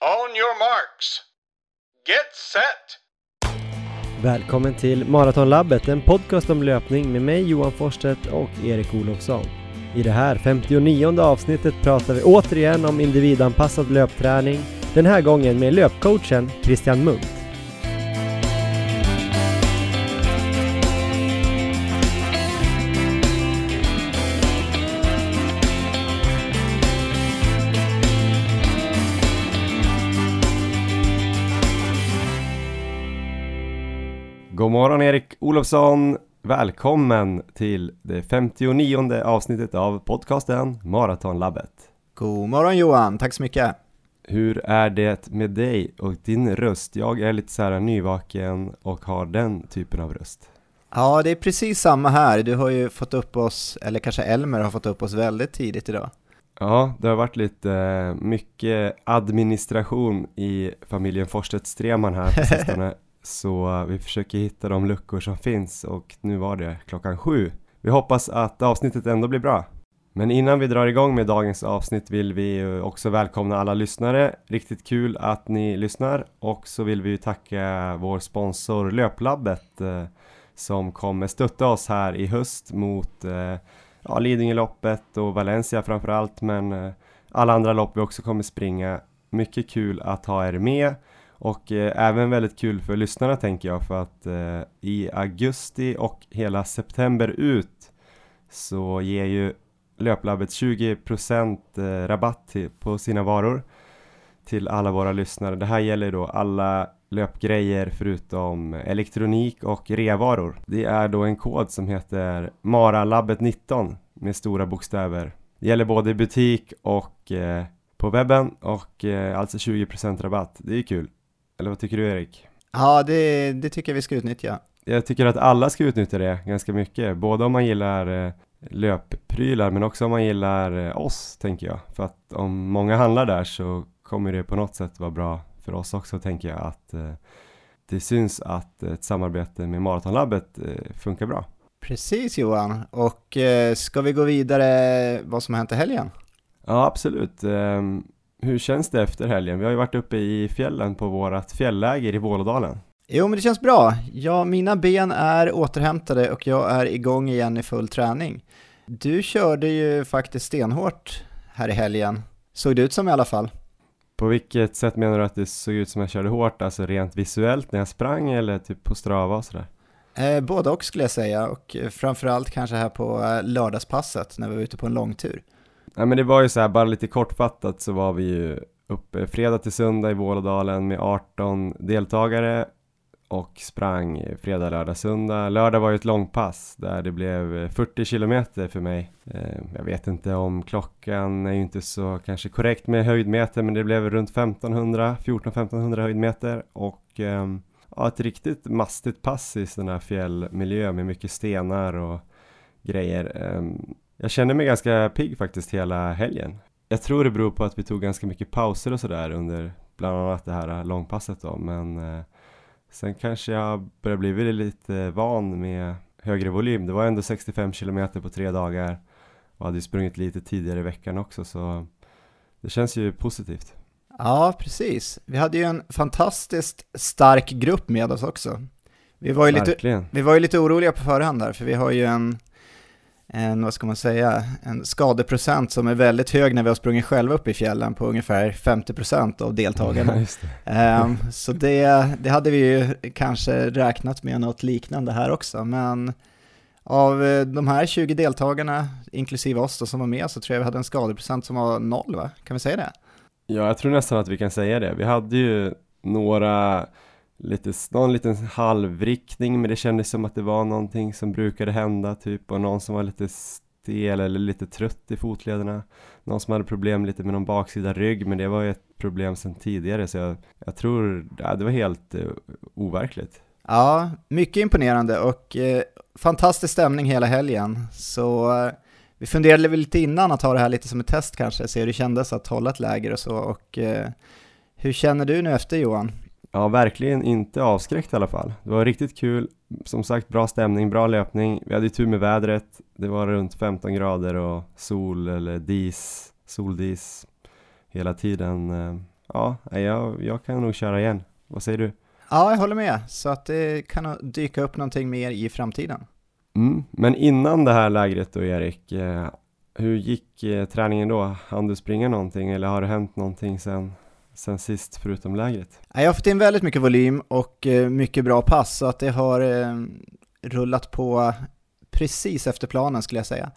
On your marks. Get set! Välkommen till Maratonlabbet, en podcast om löpning med mig Johan Forsstedt och Erik Olofsson. I det här 59 avsnittet pratar vi återigen om individanpassad löpträning, den här gången med löpcoachen Christian Munt. Morgon Erik Olofsson! Välkommen till det 59 avsnittet av podcasten Maratonlabbet. God morgon Johan, tack så mycket. Hur är det med dig och din röst? Jag är lite så här nyvaken och har den typen av röst. Ja, det är precis samma här. Du har ju fått upp oss, eller kanske Elmer har fått upp oss väldigt tidigt idag. Ja, det har varit lite eh, mycket administration i familjen Forsstedt Streman här på sistone. Så vi försöker hitta de luckor som finns och nu var det klockan sju. Vi hoppas att avsnittet ändå blir bra. Men innan vi drar igång med dagens avsnitt vill vi också välkomna alla lyssnare. Riktigt kul att ni lyssnar och så vill vi tacka vår sponsor Löplabbet eh, som kommer stötta oss här i höst mot eh, ja, Lidingöloppet och Valencia framförallt men eh, alla andra lopp vi också kommer springa. Mycket kul att ha er med och eh, även väldigt kul för lyssnarna tänker jag för att eh, i augusti och hela september ut så ger ju Löplabbet 20% eh, rabatt till, på sina varor till alla våra lyssnare. Det här gäller då alla löpgrejer förutom elektronik och revaror. Det är då en kod som heter MARALABBET19 med stora bokstäver. Det gäller både i butik och eh, på webben och eh, alltså 20% rabatt. Det är kul. Eller vad tycker du Erik? Ja, det, det tycker jag vi ska utnyttja. Jag tycker att alla ska utnyttja det ganska mycket, både om man gillar eh, löpprylar men också om man gillar eh, oss tänker jag. För att om många handlar där så kommer det på något sätt vara bra för oss också tänker jag att eh, det syns att ett samarbete med Maratonlabbet funkar bra. Precis Johan, och ska vi gå vidare vad som har hänt i helgen? Ja absolut. Hur känns det efter helgen? Vi har ju varit uppe i fjällen på vårat fjällläger i Vålådalen. Jo, men det känns bra. Ja, mina ben är återhämtade och jag är igång igen i full träning. Du körde ju faktiskt stenhårt här i helgen. Såg det ut som i alla fall. På vilket sätt menar du att det såg ut som jag körde hårt? Alltså rent visuellt när jag sprang eller typ på Strava och sådär? Eh, både och skulle jag säga och framförallt kanske här på eh, lördagspasset när vi var ute på en långtur. Nej men det var ju så här, bara lite kortfattat så var vi ju uppe fredag till söndag i Vålådalen med 18 deltagare och sprang fredag, lördag, söndag. Lördag var ju ett långpass där det blev 40 kilometer för mig. Eh, jag vet inte om klockan är ju inte så kanske korrekt med höjdmeter men det blev runt 1500, 14-1500 höjdmeter och ehm, ja, ett riktigt mastigt pass i sån här fjällmiljö med mycket stenar och grejer. Ehm, jag känner mig ganska pigg faktiskt hela helgen. Jag tror det beror på att vi tog ganska mycket pauser och sådär under bland annat det här långpasset då men eh, sen kanske jag börjar bli lite van med högre volym. Det var ändå 65 km på tre dagar och hade ju sprungit lite tidigare i veckan också så det känns ju positivt. Ja, precis. Vi hade ju en fantastiskt stark grupp med oss också. Vi var ju, lite, vi var ju lite oroliga på förhand där, för vi har ju en en, vad ska man säga, en skadeprocent som är väldigt hög när vi har sprungit själva upp i fjällen på ungefär 50% av deltagarna. Ja, um, så det, det hade vi ju kanske räknat med något liknande här också, men av eh, de här 20 deltagarna, inklusive oss då, som var med, så tror jag vi hade en skadeprocent som var noll, va? Kan vi säga det? Ja, jag tror nästan att vi kan säga det. Vi hade ju några lite, någon liten halvriktning men det kändes som att det var någonting som brukade hända typ och någon som var lite stel eller lite trött i fotlederna. Någon som hade problem lite med någon baksida rygg men det var ju ett problem sedan tidigare så jag, jag tror ja, det var helt eh, overkligt. Ja, mycket imponerande och eh, fantastisk stämning hela helgen. Så eh, vi funderade väl lite innan att ha det här lite som ett test kanske, se hur det kändes att hålla ett läger och så. Och eh, hur känner du nu efter Johan? Ja, verkligen inte avskräckt i alla fall. Det var riktigt kul. Som sagt, bra stämning, bra löpning. Vi hade ju tur med vädret. Det var runt 15 grader och sol eller dis, soldis hela tiden. Eh, ja, jag, jag kan nog köra igen. Vad säger du? Ja, jag håller med. Så att det kan dyka upp någonting mer i framtiden. Mm. Men innan det här lägret då Erik, eh, hur gick eh, träningen då? Hann du springa någonting eller har det hänt någonting sen, sen sist förutom lägret? Jag har fått in väldigt mycket volym och eh, mycket bra pass så att det har rullat på precis efter planen skulle jag säga.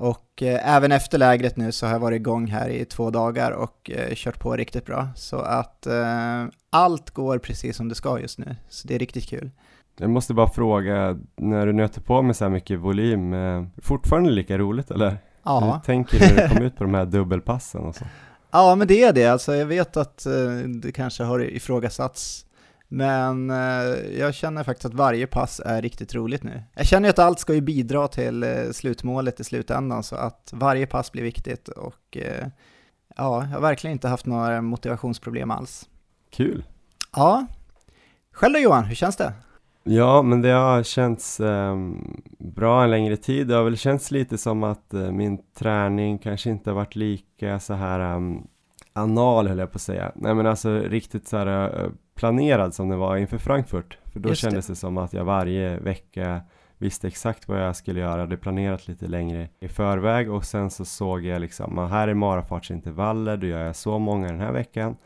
Och eh, även efter lägret nu så har jag varit igång här i två dagar och eh, kört på riktigt bra. Så att eh, allt går precis som det ska just nu, så det är riktigt kul. Jag måste bara fråga, när du nöter på med så här mycket volym, eh, fortfarande lika roligt eller? Ja. Hur tänker du när du kom ut på de här dubbelpassen och så? Ja, men det är det. Alltså, jag vet att eh, det kanske har ifrågasatts men eh, jag känner faktiskt att varje pass är riktigt roligt nu. Jag känner att allt ska ju bidra till eh, slutmålet i slutändan så att varje pass blir viktigt och ja, jag har verkligen inte haft några motivationsproblem alls. Kul! Ja. Själv då Johan, hur känns det? Ja, men det har känts eh, bra en längre tid. Det har väl känts lite som att eh, min träning kanske inte har varit lika så här um, anal höll jag på att säga. Nej men alltså riktigt så här uh, planerad som det var inför Frankfurt. För då Just kändes det. det som att jag varje vecka visste exakt vad jag skulle göra, hade planerat lite längre i förväg och sen så såg jag liksom, här är marafartsintervaller, då gör jag så många den här veckan.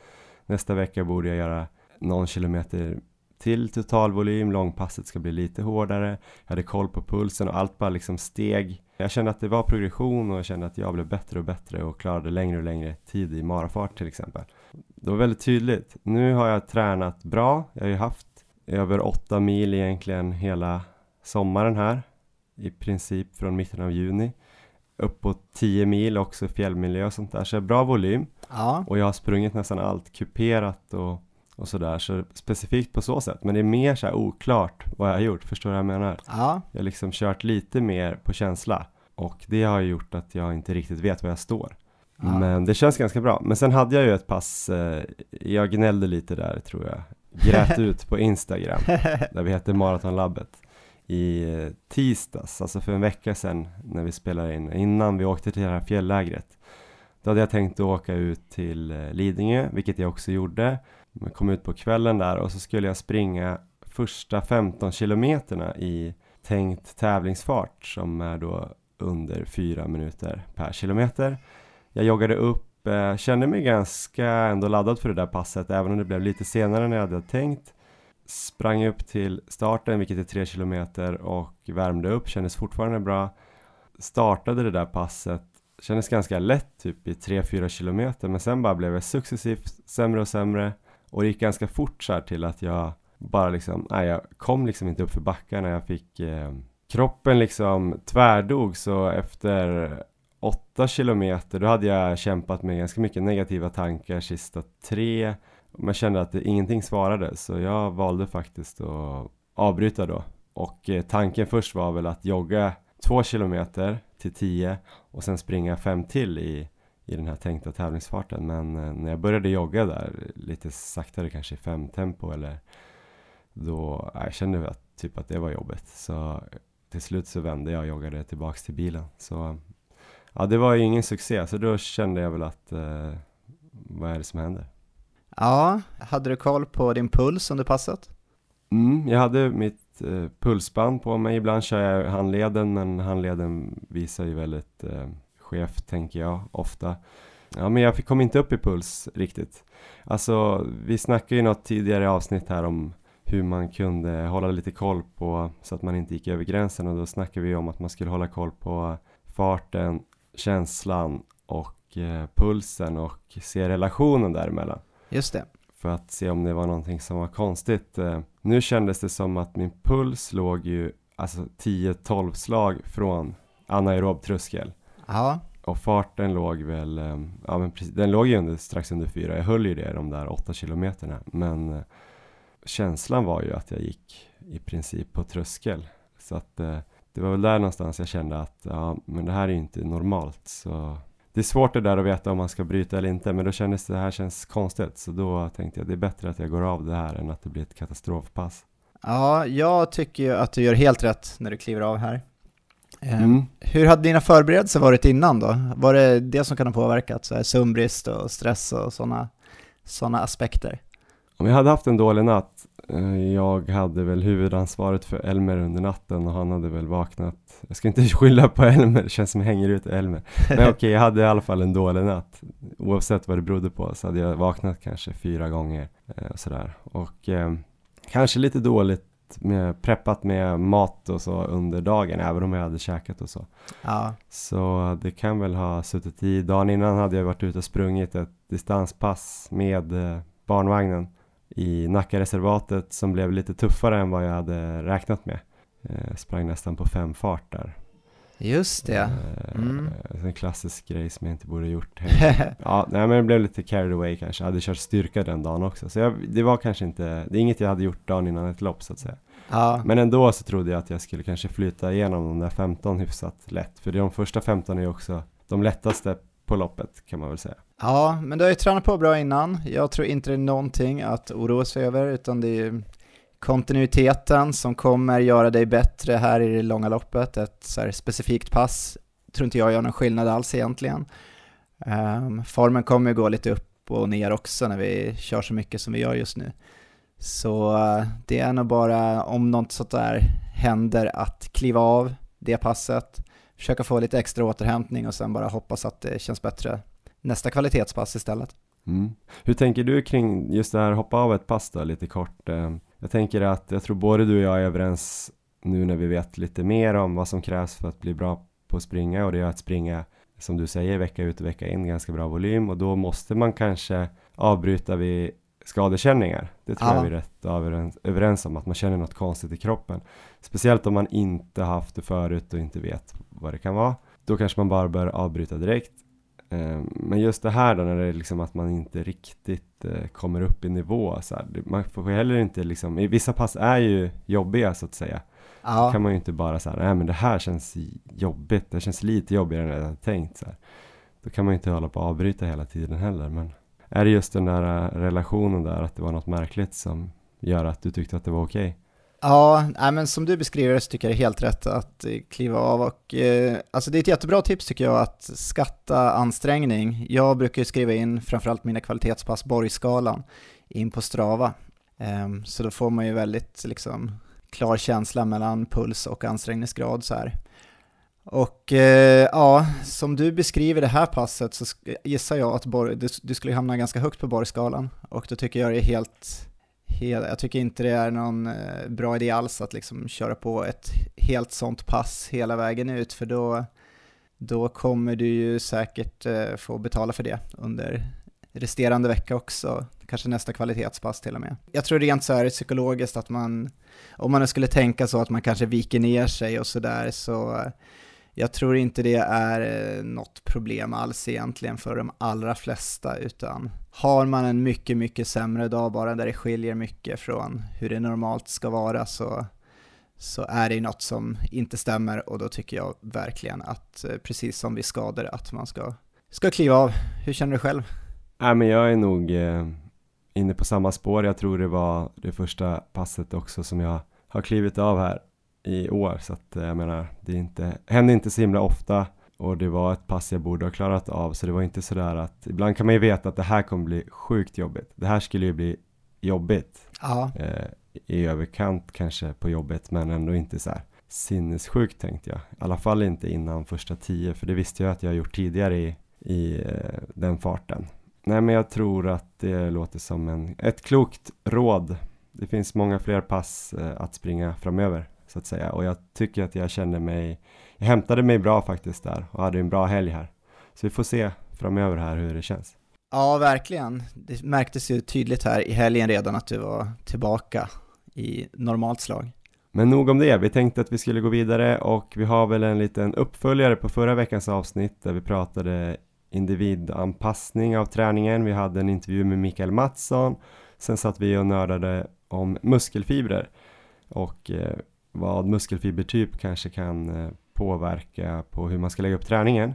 Nästa vecka borde jag göra någon kilometer till totalvolym, långpasset ska bli lite hårdare. Jag hade koll på pulsen och allt bara liksom steg. Jag kände att det var progression och jag kände att jag blev bättre och bättre och klarade längre och längre tid i marafart till exempel. Det var väldigt tydligt. Nu har jag tränat bra. Jag har ju haft över åtta mil egentligen hela sommaren här. I princip från mitten av juni. Uppåt 10 mil också fjällmiljö och sånt där. Så bra volym. Ja. Och jag har sprungit nästan allt kuperat och, och sådär. Så specifikt på så sätt. Men det är mer så oklart vad jag har gjort. Förstår du vad jag menar? Ja. Jag har liksom kört lite mer på känsla. Och det har gjort att jag inte riktigt vet var jag står. Ja. Men det känns ganska bra. Men sen hade jag ju ett pass, eh, jag gnällde lite där tror jag. Grät ut på Instagram, där vi heter Maratonlabbet. I eh, tisdags, alltså för en vecka sedan när vi spelade in, innan vi åkte till det här fjälllägret. Då hade jag tänkt att åka ut till eh, Lidingö, vilket jag också gjorde. Jag kom ut på kvällen där och så skulle jag springa första 15 kilometerna i tänkt tävlingsfart som är då under 4 minuter per kilometer. Jag joggade upp, eh, kände mig ganska ändå laddad för det där passet även om det blev lite senare än jag hade tänkt. Sprang upp till starten, vilket är 3 kilometer och värmde upp, kändes fortfarande bra. Startade det där passet, kändes ganska lätt typ i 3-4 kilometer men sen bara blev jag successivt sämre och sämre och det gick ganska fort så här till att jag bara liksom, nej jag kom liksom inte upp för backarna, jag fick eh, kroppen liksom tvärdog så efter åtta kilometer, då hade jag kämpat med ganska mycket negativa tankar sista tre. Men kände att det, ingenting svarade, så jag valde faktiskt att avbryta då. Och eh, tanken först var väl att jogga två kilometer till tio och sen springa fem till i, i den här tänkta tävlingsfarten. Men eh, när jag började jogga där, lite saktare kanske i fem tempo eller då, jag kände att, typ att det var jobbigt. Så till slut så vände jag och joggade tillbaks till bilen. Så ja, det var ju ingen succé, så då kände jag väl att eh, vad är det som händer? Ja, hade du koll på din puls under passet? Mm, jag hade mitt eh, pulsband på mig. Ibland kör jag handleden, men handleden visar ju väldigt eh, skevt, tänker jag, ofta. Ja, men jag kom inte upp i puls riktigt. Alltså, vi snackade ju något tidigare avsnitt här om hur man kunde hålla lite koll på så att man inte gick över gränsen och då snackade vi om att man skulle hålla koll på farten, känslan och eh, pulsen och se relationen däremellan. Just det. För att se om det var någonting som var konstigt. Eh, nu kändes det som att min puls låg ju alltså 10-12 slag från anaerob tröskel. Ja. Och farten låg väl, eh, ja men precis, den låg ju under, strax under fyra. Jag höll ju det de där 8 kilometerna. Men eh, känslan var ju att jag gick i princip på tröskel. Så att eh, det var väl där någonstans jag kände att ja, men det här är ju inte normalt. Så det är svårt det där att veta om man ska bryta eller inte. Men då kändes det här känns konstigt. Så då tänkte jag det är bättre att jag går av det här än att det blir ett katastrofpass. Ja, jag tycker ju att du gör helt rätt när du kliver av här. Ehm, mm. Hur hade dina förberedelser varit innan då? Var det det som kan ha påverkat? Så här sömnbrist och stress och sådana sådana aspekter? Om jag hade haft en dålig natt, eh, jag hade väl huvudansvaret för Elmer under natten och han hade väl vaknat Jag ska inte skylla på Elmer, det känns som jag hänger ut Elmer Men okej, okay, jag hade i alla fall en dålig natt Oavsett vad det berodde på så hade jag vaknat kanske fyra gånger eh, och sådär Och eh, kanske lite dåligt med, preppat med mat och så under dagen även om jag hade käkat och så ja. Så det kan väl ha suttit i Dagen innan hade jag varit ute och sprungit ett distanspass med eh, barnvagnen i Nackareservatet som blev lite tuffare än vad jag hade räknat med. Eh, sprang nästan på fem fart där. Just det. Eh, mm. En klassisk grej som jag inte borde gjort. ja, nej, men det blev lite carried away kanske. Jag hade kört styrka den dagen också. Så jag, det var kanske inte, det är inget jag hade gjort dagen innan ett lopp så att säga. Ja. Men ändå så trodde jag att jag skulle kanske flyta igenom de där 15 hyfsat lätt. För de första 15 är ju också de lättaste på loppet kan man väl säga. Ja, men du har ju tränat på bra innan. Jag tror inte det är någonting att oroa sig över, utan det är kontinuiteten som kommer göra dig bättre här i det långa loppet. Ett så specifikt pass tror inte jag gör någon skillnad alls egentligen. Um, formen kommer ju gå lite upp och ner också när vi kör så mycket som vi gör just nu. Så uh, det är nog bara om något sånt där händer att kliva av det passet, försöka få lite extra återhämtning och sen bara hoppas att det känns bättre nästa kvalitetspass istället. Mm. Hur tänker du kring just det här hoppa av ett pass då, lite kort? Eh, jag tänker att jag tror både du och jag är överens nu när vi vet lite mer om vad som krävs för att bli bra på att springa och det är att springa som du säger vecka ut och vecka in ganska bra volym och då måste man kanske avbryta vid skadekänningar. Det tror ja. jag vi är rätt överens om, att man känner något konstigt i kroppen. Speciellt om man inte haft det förut och inte vet vad det kan vara. Då kanske man bara bör avbryta direkt. Ehm, men just det här då när det är liksom att man inte riktigt eh, kommer upp i nivå så här, Man får heller inte liksom, vissa pass är ju jobbiga så att säga. Ja. Då kan man ju inte bara säga, nej men det här känns jobbigt, det känns lite jobbigare än jag hade tänkt så här. Då kan man ju inte hålla på att avbryta hela tiden heller. Men är det just den där eh, relationen där, att det var något märkligt som gör att du tyckte att det var okej? Okay? Ja, nej, men som du beskriver det så tycker jag det är helt rätt att eh, kliva av och eh, alltså det är ett jättebra tips tycker jag att skatta ansträngning. Jag brukar ju skriva in framförallt mina kvalitetspass Borgskalan in på Strava. Eh, så då får man ju väldigt liksom klar känsla mellan puls och ansträngningsgrad så här. Och eh, ja, som du beskriver det här passet så gissar jag att Borg, du, du skulle hamna ganska högt på Borgskalan och då tycker jag det är helt jag tycker inte det är någon eh, bra idé alls att liksom köra på ett helt sånt pass hela vägen ut, för då, då kommer du ju säkert eh, få betala för det under resterande vecka också, kanske nästa kvalitetspass till och med. Jag tror rent så här psykologiskt att man, om man nu skulle tänka så att man kanske viker ner sig och sådär så jag tror inte det är eh, något problem alls egentligen för de allra flesta, utan har man en mycket, mycket sämre dag bara där det skiljer mycket från hur det normalt ska vara så, så är det något som inte stämmer och då tycker jag verkligen att, eh, precis som vid skador, att man ska, ska kliva av. Hur känner du själv? Nej, men jag är nog eh, inne på samma spår. Jag tror det var det första passet också som jag har klivit av här i år så att eh, jag menar det är inte, händer inte så himla ofta och det var ett pass jag borde ha klarat av så det var inte sådär att ibland kan man ju veta att det här kommer bli sjukt jobbigt. Det här skulle ju bli jobbigt. Ja. Eh, I överkant kanske på jobbet men ändå inte så här sinnessjukt tänkte jag. I alla fall inte innan första tio för det visste jag att jag gjort tidigare i, i eh, den farten. Nej men jag tror att det låter som en, ett klokt råd. Det finns många fler pass eh, att springa framöver så att säga. Och jag tycker att jag kände mig, jag hämtade mig bra faktiskt där och hade en bra helg här. Så vi får se framöver här hur det känns. Ja, verkligen. Det märktes ju tydligt här i helgen redan att du var tillbaka i normalt slag. Men nog om det, vi tänkte att vi skulle gå vidare och vi har väl en liten uppföljare på förra veckans avsnitt där vi pratade individanpassning av träningen. Vi hade en intervju med Mikael Mattsson. Sen satt vi och nördade om muskelfibrer och eh, vad muskelfibertyp kanske kan eh, påverka på hur man ska lägga upp träningen.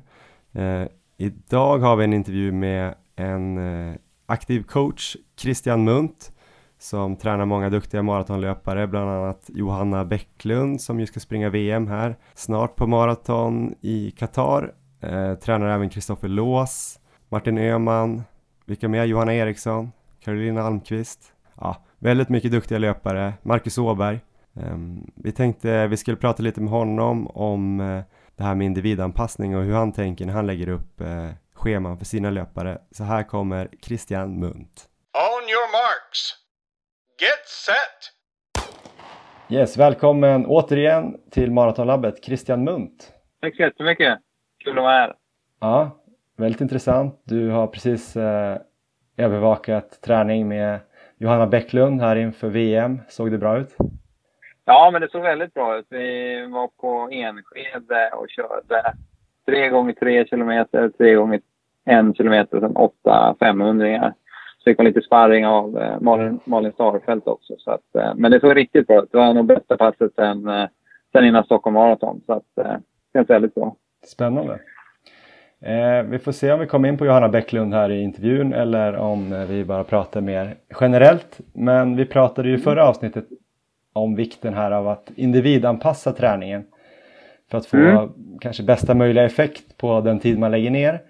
Eh, idag har vi en intervju med en eh, aktiv coach, Christian Munt, som tränar många duktiga maratonlöpare, bland annat Johanna Bäcklund som ju ska springa VM här snart på maraton i Qatar. Eh, tränar även Kristoffer Lås, Martin Öhman, vilka mer? Johanna Eriksson, Carolina Almqvist. Ja, väldigt mycket duktiga löpare. Marcus Åberg. Um, vi tänkte vi skulle prata lite med honom om uh, det här med individanpassning och hur han tänker när han lägger upp uh, scheman för sina löpare. Så här kommer Christian Munt. On your marks. Get set! Yes, välkommen återigen till Maratonlabbet, Christian Munt. Tack så jättemycket. Kul att vara här. Ja, väldigt intressant. Du har precis eh, övervakat träning med Johanna Bäcklund här inför VM. Såg det bra ut? Ja, men det såg väldigt bra ut. Vi var på Enskede och körde tre gånger tre kilometer, tre gånger en kilometer och sen åtta 500 Så fick man lite sparring av eh, Malin, Malin Starfelt också. Så att, eh, men det såg riktigt bra ut. Det var nog bästa passet sen, eh, sen innan Stockholm Marathon. Så att, eh, det känns väldigt bra. Spännande. Eh, vi får se om vi kommer in på Johanna Bäcklund här i intervjun eller om eh, vi bara pratar mer generellt. Men vi pratade ju i förra avsnittet om vikten här av att individanpassa träningen för att få mm. kanske bästa möjliga effekt på den tid man lägger ner.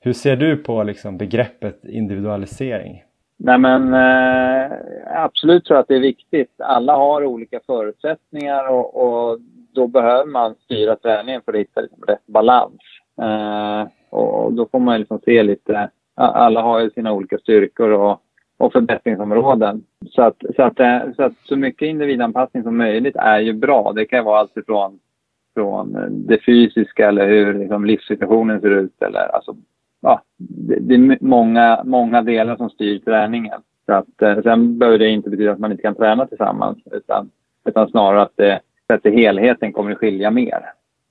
Hur ser du på liksom, begreppet individualisering? Nej men eh, absolut tror jag att det är viktigt. Alla har olika förutsättningar och, och då behöver man styra träningen för att hitta liksom, rätt balans. Eh, och då får man liksom se lite, alla har ju sina olika styrkor och, och förbättringsområden. Så att, så, att, eh, så att så mycket individanpassning som möjligt är ju bra. Det kan vara allt ifrån från det fysiska eller hur liksom livssituationen ser ut eller alltså, ja, det, det, är många, många delar som styr träningen. Så att, eh, sen behöver det inte betyda att man inte kan träna tillsammans utan, utan snarare att det, att helheten kommer att skilja mer.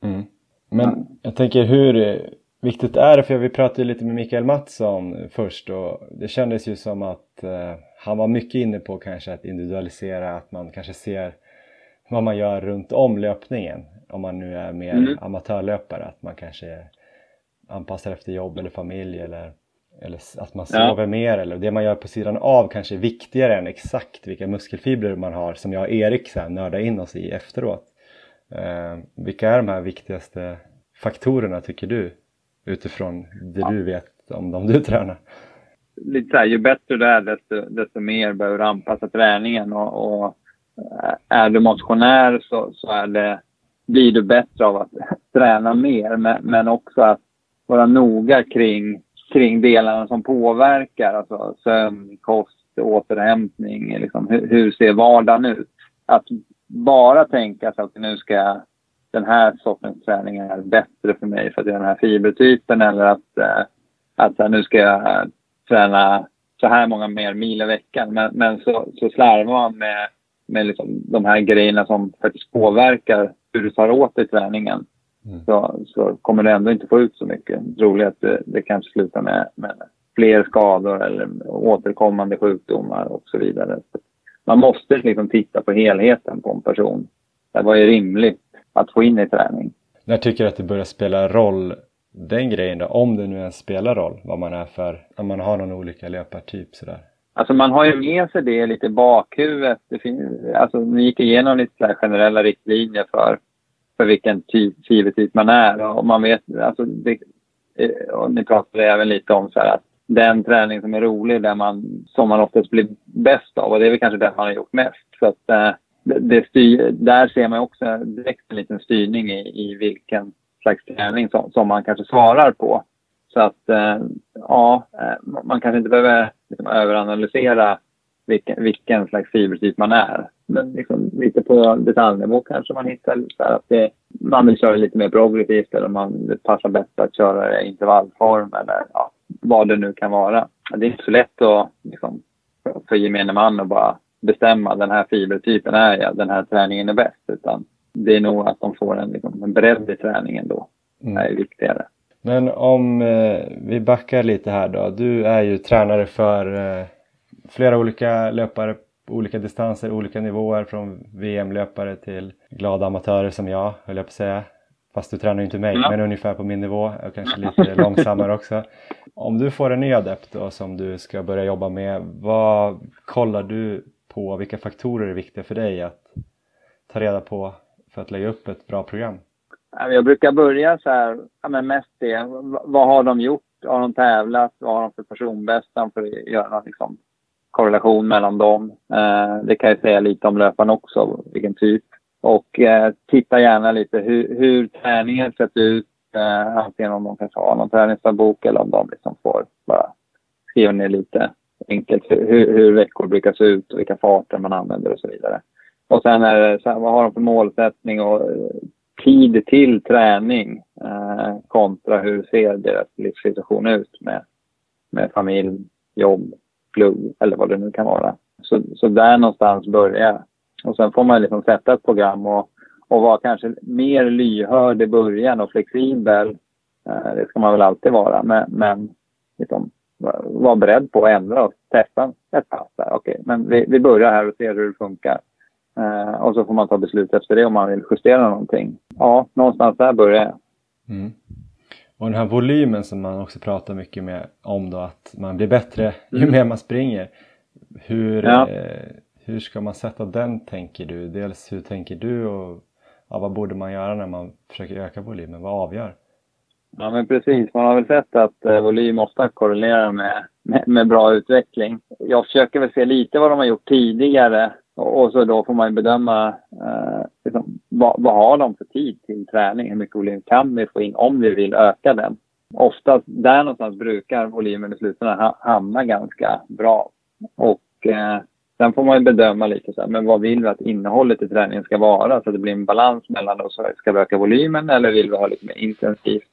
Mm. Men jag tänker hur viktigt är det? För vi pratade lite med Mikael Mattsson först och det kändes ju som att eh, han var mycket inne på kanske att individualisera, att man kanske ser vad man gör runt om löpningen. Om man nu är mer mm. amatörlöpare, att man kanske anpassar efter jobb eller familj eller, eller att man sover ja. mer eller det man gör på sidan av kanske är viktigare än exakt vilka muskelfibrer man har som jag och Erik nördar in oss i efteråt. Eh, vilka är de här viktigaste faktorerna tycker du? Utifrån det ja. du vet om dem du tränar. Lite så här, ju bättre du är desto, desto mer behöver du anpassa träningen och, och eh, är du motionär så, så är det, blir du bättre av att träna mer men, men också att vara noga kring, kring delarna som påverkar, alltså sömn, kost, återhämtning, liksom, hur, hur ser vardagen ut? Att bara tänka sig att nu ska den här sortens träning är bättre för mig för att jag är den här fibertypen eller att, äh, att nu ska jag träna så här många mer mil i veckan. Men, men så, så slarvar man med, med liksom de här grejerna som faktiskt påverkar hur du tar åt dig träningen. Mm. Så, så kommer du ändå inte få ut så mycket. Troligt att det, det kanske slutar med, med fler skador eller återkommande sjukdomar och så vidare. Man måste liksom titta på helheten på en person. Det var ju rimligt att få in i träning. När tycker du att det börjar spela roll, den grejen då, om det nu ens spelar roll vad man är för, om man har någon olika löpartyp sådär? Alltså man har ju med sig det lite i bakhuvudet. Det finns, alltså ni gick igenom lite så generella riktlinjer för, för vilken typ, fibertyp man är och man vet, alltså det, och ni pratade även lite om så att den träning som är rolig, där man, som man oftast blir bäst av. Och det är väl kanske den man har gjort mest. Så att, eh, det styr, där ser man också direkt en liten styrning i, i vilken slags träning som, som man kanske svarar på. Så att eh, ja, eh, man kanske inte behöver liksom, överanalysera vilken, vilken slags fibertyp man är. Men liksom, lite på detaljnivå kanske man hittar så att det, man vill köra lite mer progressivt eller man det passar bättre att köra i intervallform eller ja, vad det nu kan vara. Det är inte så lätt att, liksom, för gemene man att bara bestämma den här fibertypen är jag, den här träningen är bäst. Utan det är nog att de får en, liksom, en bredd i träningen då. Mm. Det är viktigare. Men om eh, vi backar lite här då. Du är ju tränare för eh, flera olika löpare på olika distanser, olika nivåer från VM-löpare till glada amatörer som jag, höll jag på att säga. Fast du tränar ju inte mig, ja. men ungefär på min nivå och kanske lite långsammare också. Om du får en ny adept då, som du ska börja jobba med, vad kollar du på? Vilka faktorer är viktiga för dig att ta reda på för att lägga upp ett bra program? Jag brukar börja så här, ja, men mest det. Vad har de gjort? Har de tävlat? Vad har de för personbästa för att göra liksom, korrelation mellan dem. Eh, det kan jag säga lite om löparen också, vilken typ. Och eh, titta gärna lite hur, hur träningen sett ut. Eh, antingen om de kanske har någon träningsdagbok eller om de liksom får bara skriva ner lite enkelt hur, hur veckor brukar se ut och vilka farter man använder och så vidare. Och sen är det så här, vad har de för målsättning och eh, tid till träning eh, kontra hur ser deras livssituation ut med, med familj, jobb, plugg eller vad det nu kan vara. Så, så där någonstans börjar Och sen får man liksom sätta ett program och, och vara kanske mer lyhörd i början och flexibel. Eh, det ska man väl alltid vara, men, men liksom, vara beredd på att ändra och testa ett pass. Där. Okej, men vi, vi börjar här och ser hur det funkar. Eh, och så får man ta beslut efter det om man vill justera någonting. Ja, någonstans där börjar jag. Mm. Och den här volymen som man också pratar mycket med om då, att man blir bättre ju mm. mer man springer. Hur, ja. eh, hur ska man sätta den tänker du? Dels hur tänker du och ja, vad borde man göra när man försöker öka volymen? Vad avgör? Ja men precis, man har väl sett att eh, volym ofta korrelerar med, med, med, bra utveckling. Jag försöker väl se lite vad de har gjort tidigare och så då får man bedöma eh, liksom, vad, vad, har de för tid till träning? Hur mycket volym kan vi få in om vi vill öka den? Oftast där någonstans brukar volymen i slutändan hamna ganska bra. Och eh, sen får man bedöma lite så här, men vad vill vi att innehållet i träningen ska vara? Så att det blir en balans mellan oss. Ska vi öka volymen eller vill vi ha lite mer intensivt?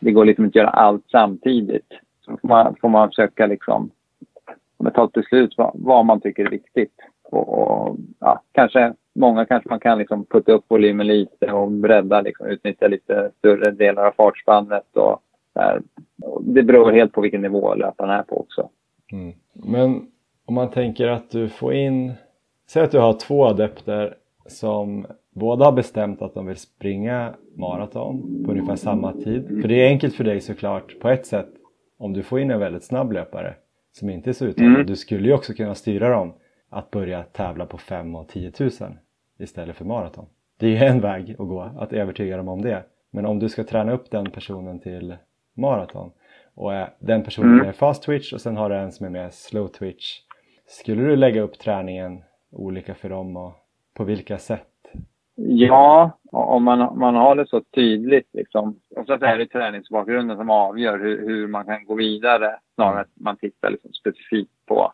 Det går liksom inte att göra allt samtidigt. Så får man, får man försöka liksom ta ett beslut vad, vad man tycker är viktigt. Och, och, ja, kanske, många kanske man kan liksom putta upp volymen lite och bredda, liksom, utnyttja lite större delar av fartspannet. Och, där. det beror helt på vilken nivå löparen är på också. Mm. Men om man tänker att du får in, säg att du har två adepter som båda har bestämt att de vill springa maraton på ungefär samma tid. För det är enkelt för dig såklart på ett sätt om du får in en väldigt snabb löpare som inte är så uttalad. Mm. Du skulle ju också kunna styra dem att börja tävla på 5 och 10 000 istället för maraton. Det är ju en väg att gå, att övertyga dem om det. Men om du ska träna upp den personen till maraton och den personen mm. är fast twitch och sen har du en som är mer slow twitch. Skulle du lägga upp träningen olika för dem och på vilka sätt? Ja, om man, man har det så tydligt liksom. Och så är det träningsbakgrunden som avgör hur, hur man kan gå vidare snarare än att man tittar liksom specifikt på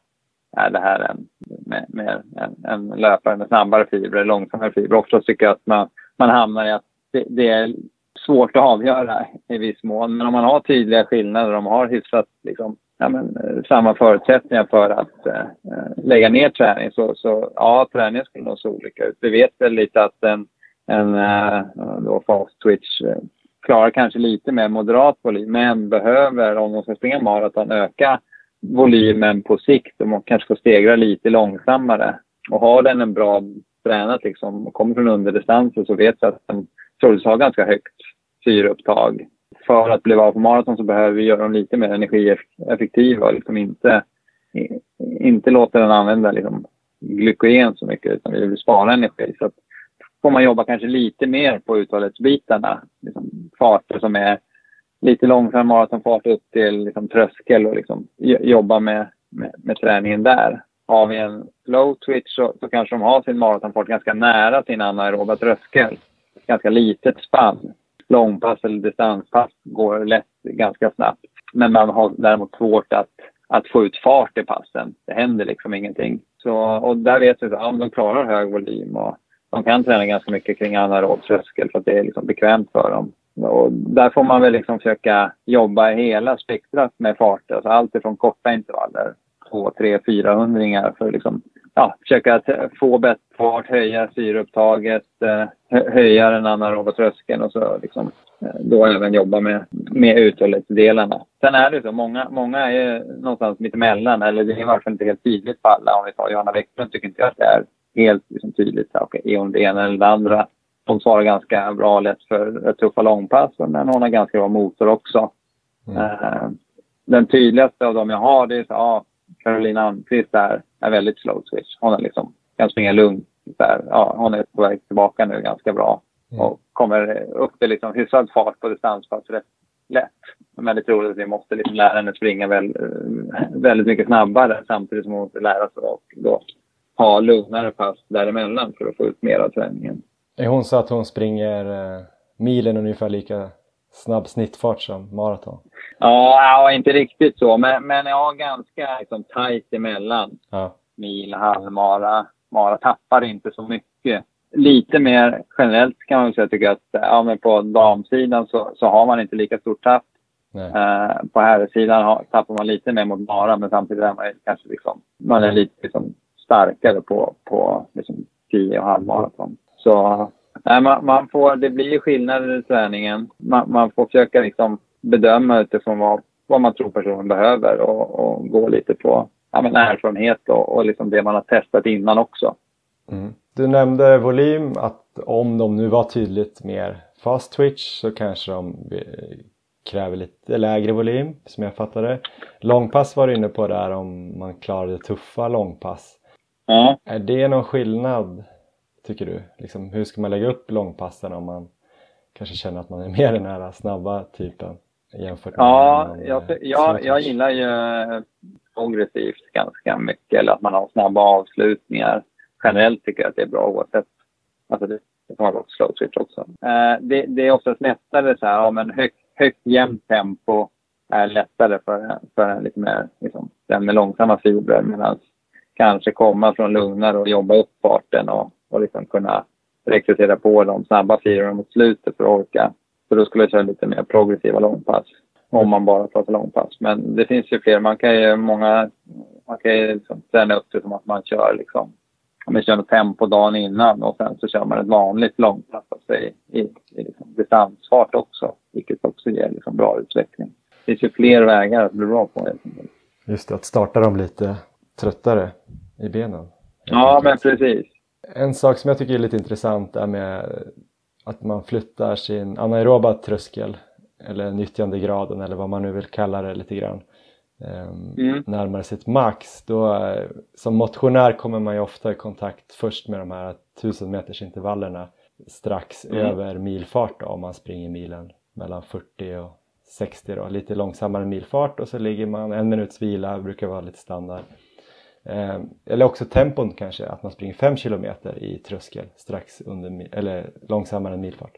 är det här en, med, med en, en, löpare med snabbare fibrer eller långsammare fibrer. Oftast tycker jag att man, man hamnar i att det, det, är svårt att avgöra i viss mån. Men om man har tydliga skillnader, de har hyfsat liksom, ja, men, eh, samma förutsättningar för att eh, eh, lägga ner träning så, så ja, träningen skulle nog se olika ut. Vi vet väl lite att en, en eh, då fast twitch eh, klarar kanske lite mer moderat volym men behöver, om de ska springa maraton, öka volymen på sikt och man kanske får stegra lite långsammare. Och har den en bra tränat liksom och kommer från underdistanser så vet vi att den troligtvis har ganska högt syreupptag. För att bli av på maraton så behöver vi göra dem lite mer energieffektiva och liksom inte, inte låta den använda liksom glykogen så mycket utan vi vill spara energi. Så att får man jobba kanske lite mer på uthållighetsbitarna. Liksom farter som är lite långsam maratonfart upp till liksom, tröskel och liksom, jobba med, med, med, träningen där. Har vi en slow twitch så, så kanske de har sin maratonfart ganska nära sin anaeroba tröskel. Ganska litet spann. Långpass eller distanspass går lätt ganska snabbt. Men man har däremot svårt att, att få ut fart i passen. Det händer liksom ingenting. Så, och där vet vi att ja, de klarar hög volym och de kan träna ganska mycket kring anaerob tröskel för att det är liksom bekvämt för dem. Och där får man väl liksom försöka jobba hela spektrat med farter. Alltså allt ifrån korta intervaller, 2, 3, 400 för att liksom, ja, försöka få bättre fart, höja syreupptaget, eh, höja den anaeroba tröskeln och så liksom, eh, då även jobba med, med uthållighetsdelarna. Sen är det så, många, många är någonstans mittemellan, eller det är i varje fall inte helt tydligt på alla. Om vi tar Johanna Bäcklund tycker inte jag att det är helt liksom, tydligt. Okay, är hon det ena eller det andra? hon svarar ganska bra lätt för tuffa långpass, men hon har ganska bra motor också. Mm. Den tydligaste av dem jag har, det är så, ja, Caroline Almqvist är, är väldigt slow switch. Hon är liksom, kan springa lugnt. Där. Ja, hon är på väg tillbaka nu ganska bra. Mm. Och kommer upp till liksom hyfsad fart på distanspass rätt lätt. Men det tror att vi måste liksom lära henne springa väl, väldigt mycket snabbare samtidigt som hon måste lära sig och då ha lugnare pass däremellan för att få ut mer av träningen. Är hon så att hon springer eh, milen ungefär lika snabb snittfart som maraton? Ja, inte riktigt så, men, men ja, ganska liksom, tajt emellan. Ja. Mil, halvmara. Mara tappar inte så mycket. Lite mer generellt kan man säga tycker jag att ja, men på damsidan så, så har man inte lika stort tapp. Uh, på herrsidan tappar man lite mer mot Mara men samtidigt är man kanske liksom, man är lite liksom, starkare på, på liksom, 10 och halvmaraton. Så nej, man, man, får, det blir skillnader i träningen. Man, man, får försöka liksom bedöma utifrån vad, vad man tror personen behöver och, och gå lite på ja, men erfarenhet och, och liksom det man har testat innan också. Mm. Du nämnde volym, att om de nu var tydligt mer fast twitch så kanske de kräver lite lägre volym som jag fattade. Långpass var du inne på där om man klarade tuffa långpass. Mm. Är det någon skillnad tycker du? Liksom, hur ska man lägga upp långpassen om man kanske känner att man är mer den här snabba typen jämfört med Ja, man, jag, jag, jag gillar ju progressivt ganska mycket eller att man har snabba avslutningar. Generellt tycker jag att det är bra oavsett. Alltså det, det kan vara slow switch också. Eh, det, det, är oftast lättare så här, ja men högt, högt jämnt tempo är lättare för, för en lite mer, liksom, den med långsamma fibrer medan kanske komma från lugnare och jobba upp farten och, och liksom kunna rekrytera på de snabba fibrerna mot slutet för att orka. Så då skulle jag köra lite mer progressiva långpass om man bara pratar långpass. Men det finns ju fler. Man kan ju många, man kan ju liksom träna upp det som att man kör liksom, om man kör tempo dagen innan och sen så kör man ett vanligt långpass alltså i, i, i liksom distansfart också. Vilket också ger liksom bra utveckling. Det finns ju fler vägar att bli bra på helt enkelt. Just det, att starta dem lite tröttare i benen. Ja, men precis. En sak som jag tycker är lite intressant är med att man flyttar sin anaeroba tröskel eller nyttjandegraden eller vad man nu vill kalla det lite grann ehm, mm. närmare sitt max. Då, som motionär kommer man ju ofta i kontakt först med de här 1000 meters intervallerna strax mm. över milfart då, om man springer milen mellan 40 och 60 då, lite långsammare milfart och så ligger man en minuts vila, brukar vara lite standard. Eh, eller också tempon kanske, att man springer 5 km i tröskel strax under, eller långsammare än milfart.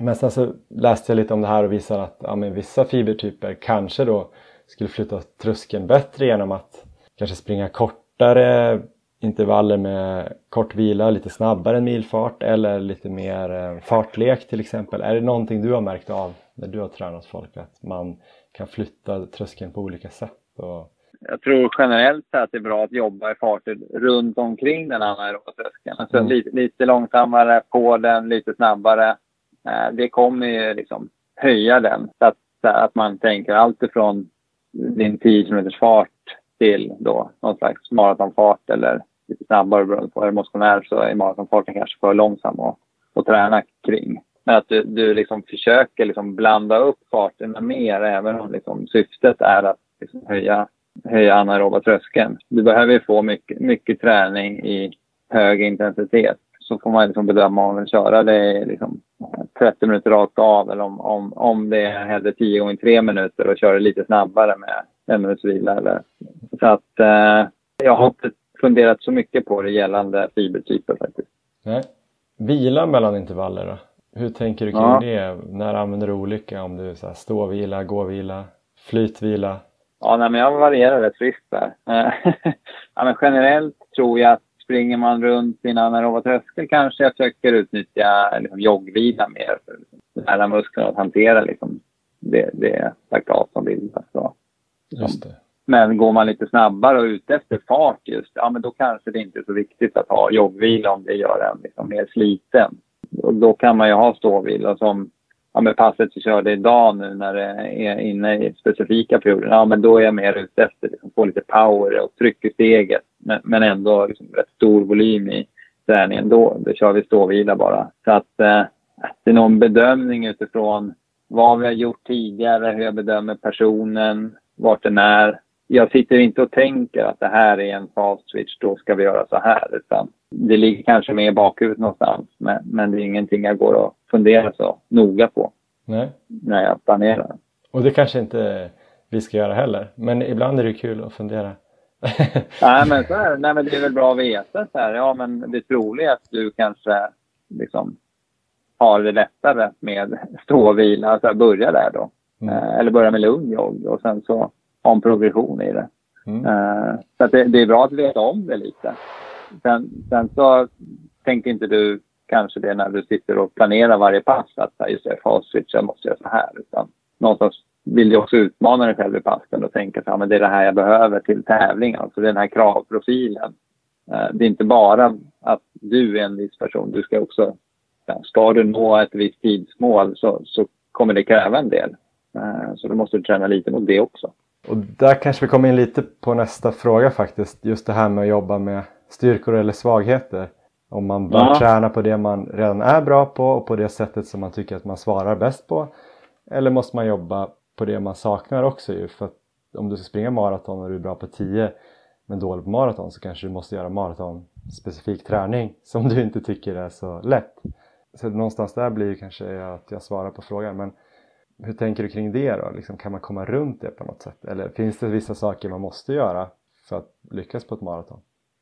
Men sen så läste jag lite om det här och visade att ja, men vissa fibertyper kanske då skulle flytta tröskeln bättre genom att kanske springa kortare intervaller med kort vila, lite snabbare än milfart eller lite mer eh, fartlek till exempel. Är det någonting du har märkt av när du har tränat folk att man kan flytta tröskeln på olika sätt? Och... Jag tror generellt att det är bra att jobba i farter runt omkring den anaeroba tröskeln. Alltså mm. lite, lite långsammare på den, lite snabbare Eh, det kommer ju liksom höja den. Så att, att man tänker allt ifrån din 10 km fart till då någon slags maratonfart eller lite snabbare beroende på. Är du motionär så är maratonfarten kanske för långsam att, att träna kring. Men att du, du liksom försöker liksom blanda upp farterna mer även om liksom syftet är att liksom höja, höja anaeroba tröskeln. Du behöver ju få mycket, mycket träning i hög intensitet så får man liksom bedöma om man vill köra det liksom 30 minuter rakt av eller om, om, om det är hellre 10 gånger 3 minuter och köra lite snabbare med en minuts vila. Eller. Så att eh, jag har inte funderat så mycket på det gällande fibertyper faktiskt. Nej. Vila mellan intervaller då? Hur tänker du kring ja. det? När använder du olika? Om du är ståvila, gåvila, flytvila? Ja, nej, men jag varierar rätt friskt där. ja, men generellt tror jag att springer man runt sin anaeroba tröskel kanske jag försöker utnyttja liksom, joggvila mer för att lära musklerna att hantera liksom, det, det laktat som bildas. Så. Just det. Men går man lite snabbare och ute efter fart just, ja men då kanske det inte är så viktigt att ha joggvila om det gör en liksom mer sliten. Och då kan man ju ha ståvila som ja, men passet vi körde idag nu när det är inne i specifika perioder, ja men då är jag mer ute efter liksom, få lite power och tryck i steget men, men ändå liksom, rätt stor volym i träningen. Då, då kör vi ståvila bara. Så att eh, det är någon bedömning utifrån vad vi har gjort tidigare, hur jag bedömer personen, vart den är. Jag sitter inte och tänker att det här är en fast switch, då ska vi göra så här. Utan det ligger kanske med i bakhuvudet någonstans, men, men det är ingenting jag går och funderar så noga på. Nej. när jag planerar. Och det kanske inte vi ska göra heller. Men ibland är det kul att fundera. nej, men så är det. Nej, men det är väl bra att veta. Så här. Ja, men det troliga är att du kanske liksom har det lättare med stå och vila. Alltså börja där då. Mm. Eh, eller börja med lugn jogg och sen så ha en progression i det. Mm. Eh, så det, det, är bra att veta om det lite. Sen, sen så tänker inte du kanske det när du sitter och planerar varje pass att just det, fast jag måste göra så här. Utan någonstans vill du också utmana dig själv i passen och tänka att ja, det är det här jag behöver till tävlingen. Alltså den här kravprofilen. Eh, det är inte bara att du är en viss person. Du ska också, ska du nå ett visst tidsmål så, så kommer det kräva en del. Eh, så då måste du träna lite mot det också. Och där kanske vi kommer in lite på nästa fråga faktiskt. Just det här med att jobba med styrkor eller svagheter. Om man bör ja. träna på det man redan är bra på och på det sättet som man tycker att man svarar bäst på. Eller måste man jobba på det man saknar också ju för att om du ska springa maraton och du är bra på 10 men dålig på maraton så kanske du måste göra maraton specifik träning som du inte tycker är så lätt. Så någonstans där blir kanske att jag svarar på frågan men hur tänker du kring det då? Liksom, kan man komma runt det på något sätt? Eller finns det vissa saker man måste göra för att lyckas på ett maraton?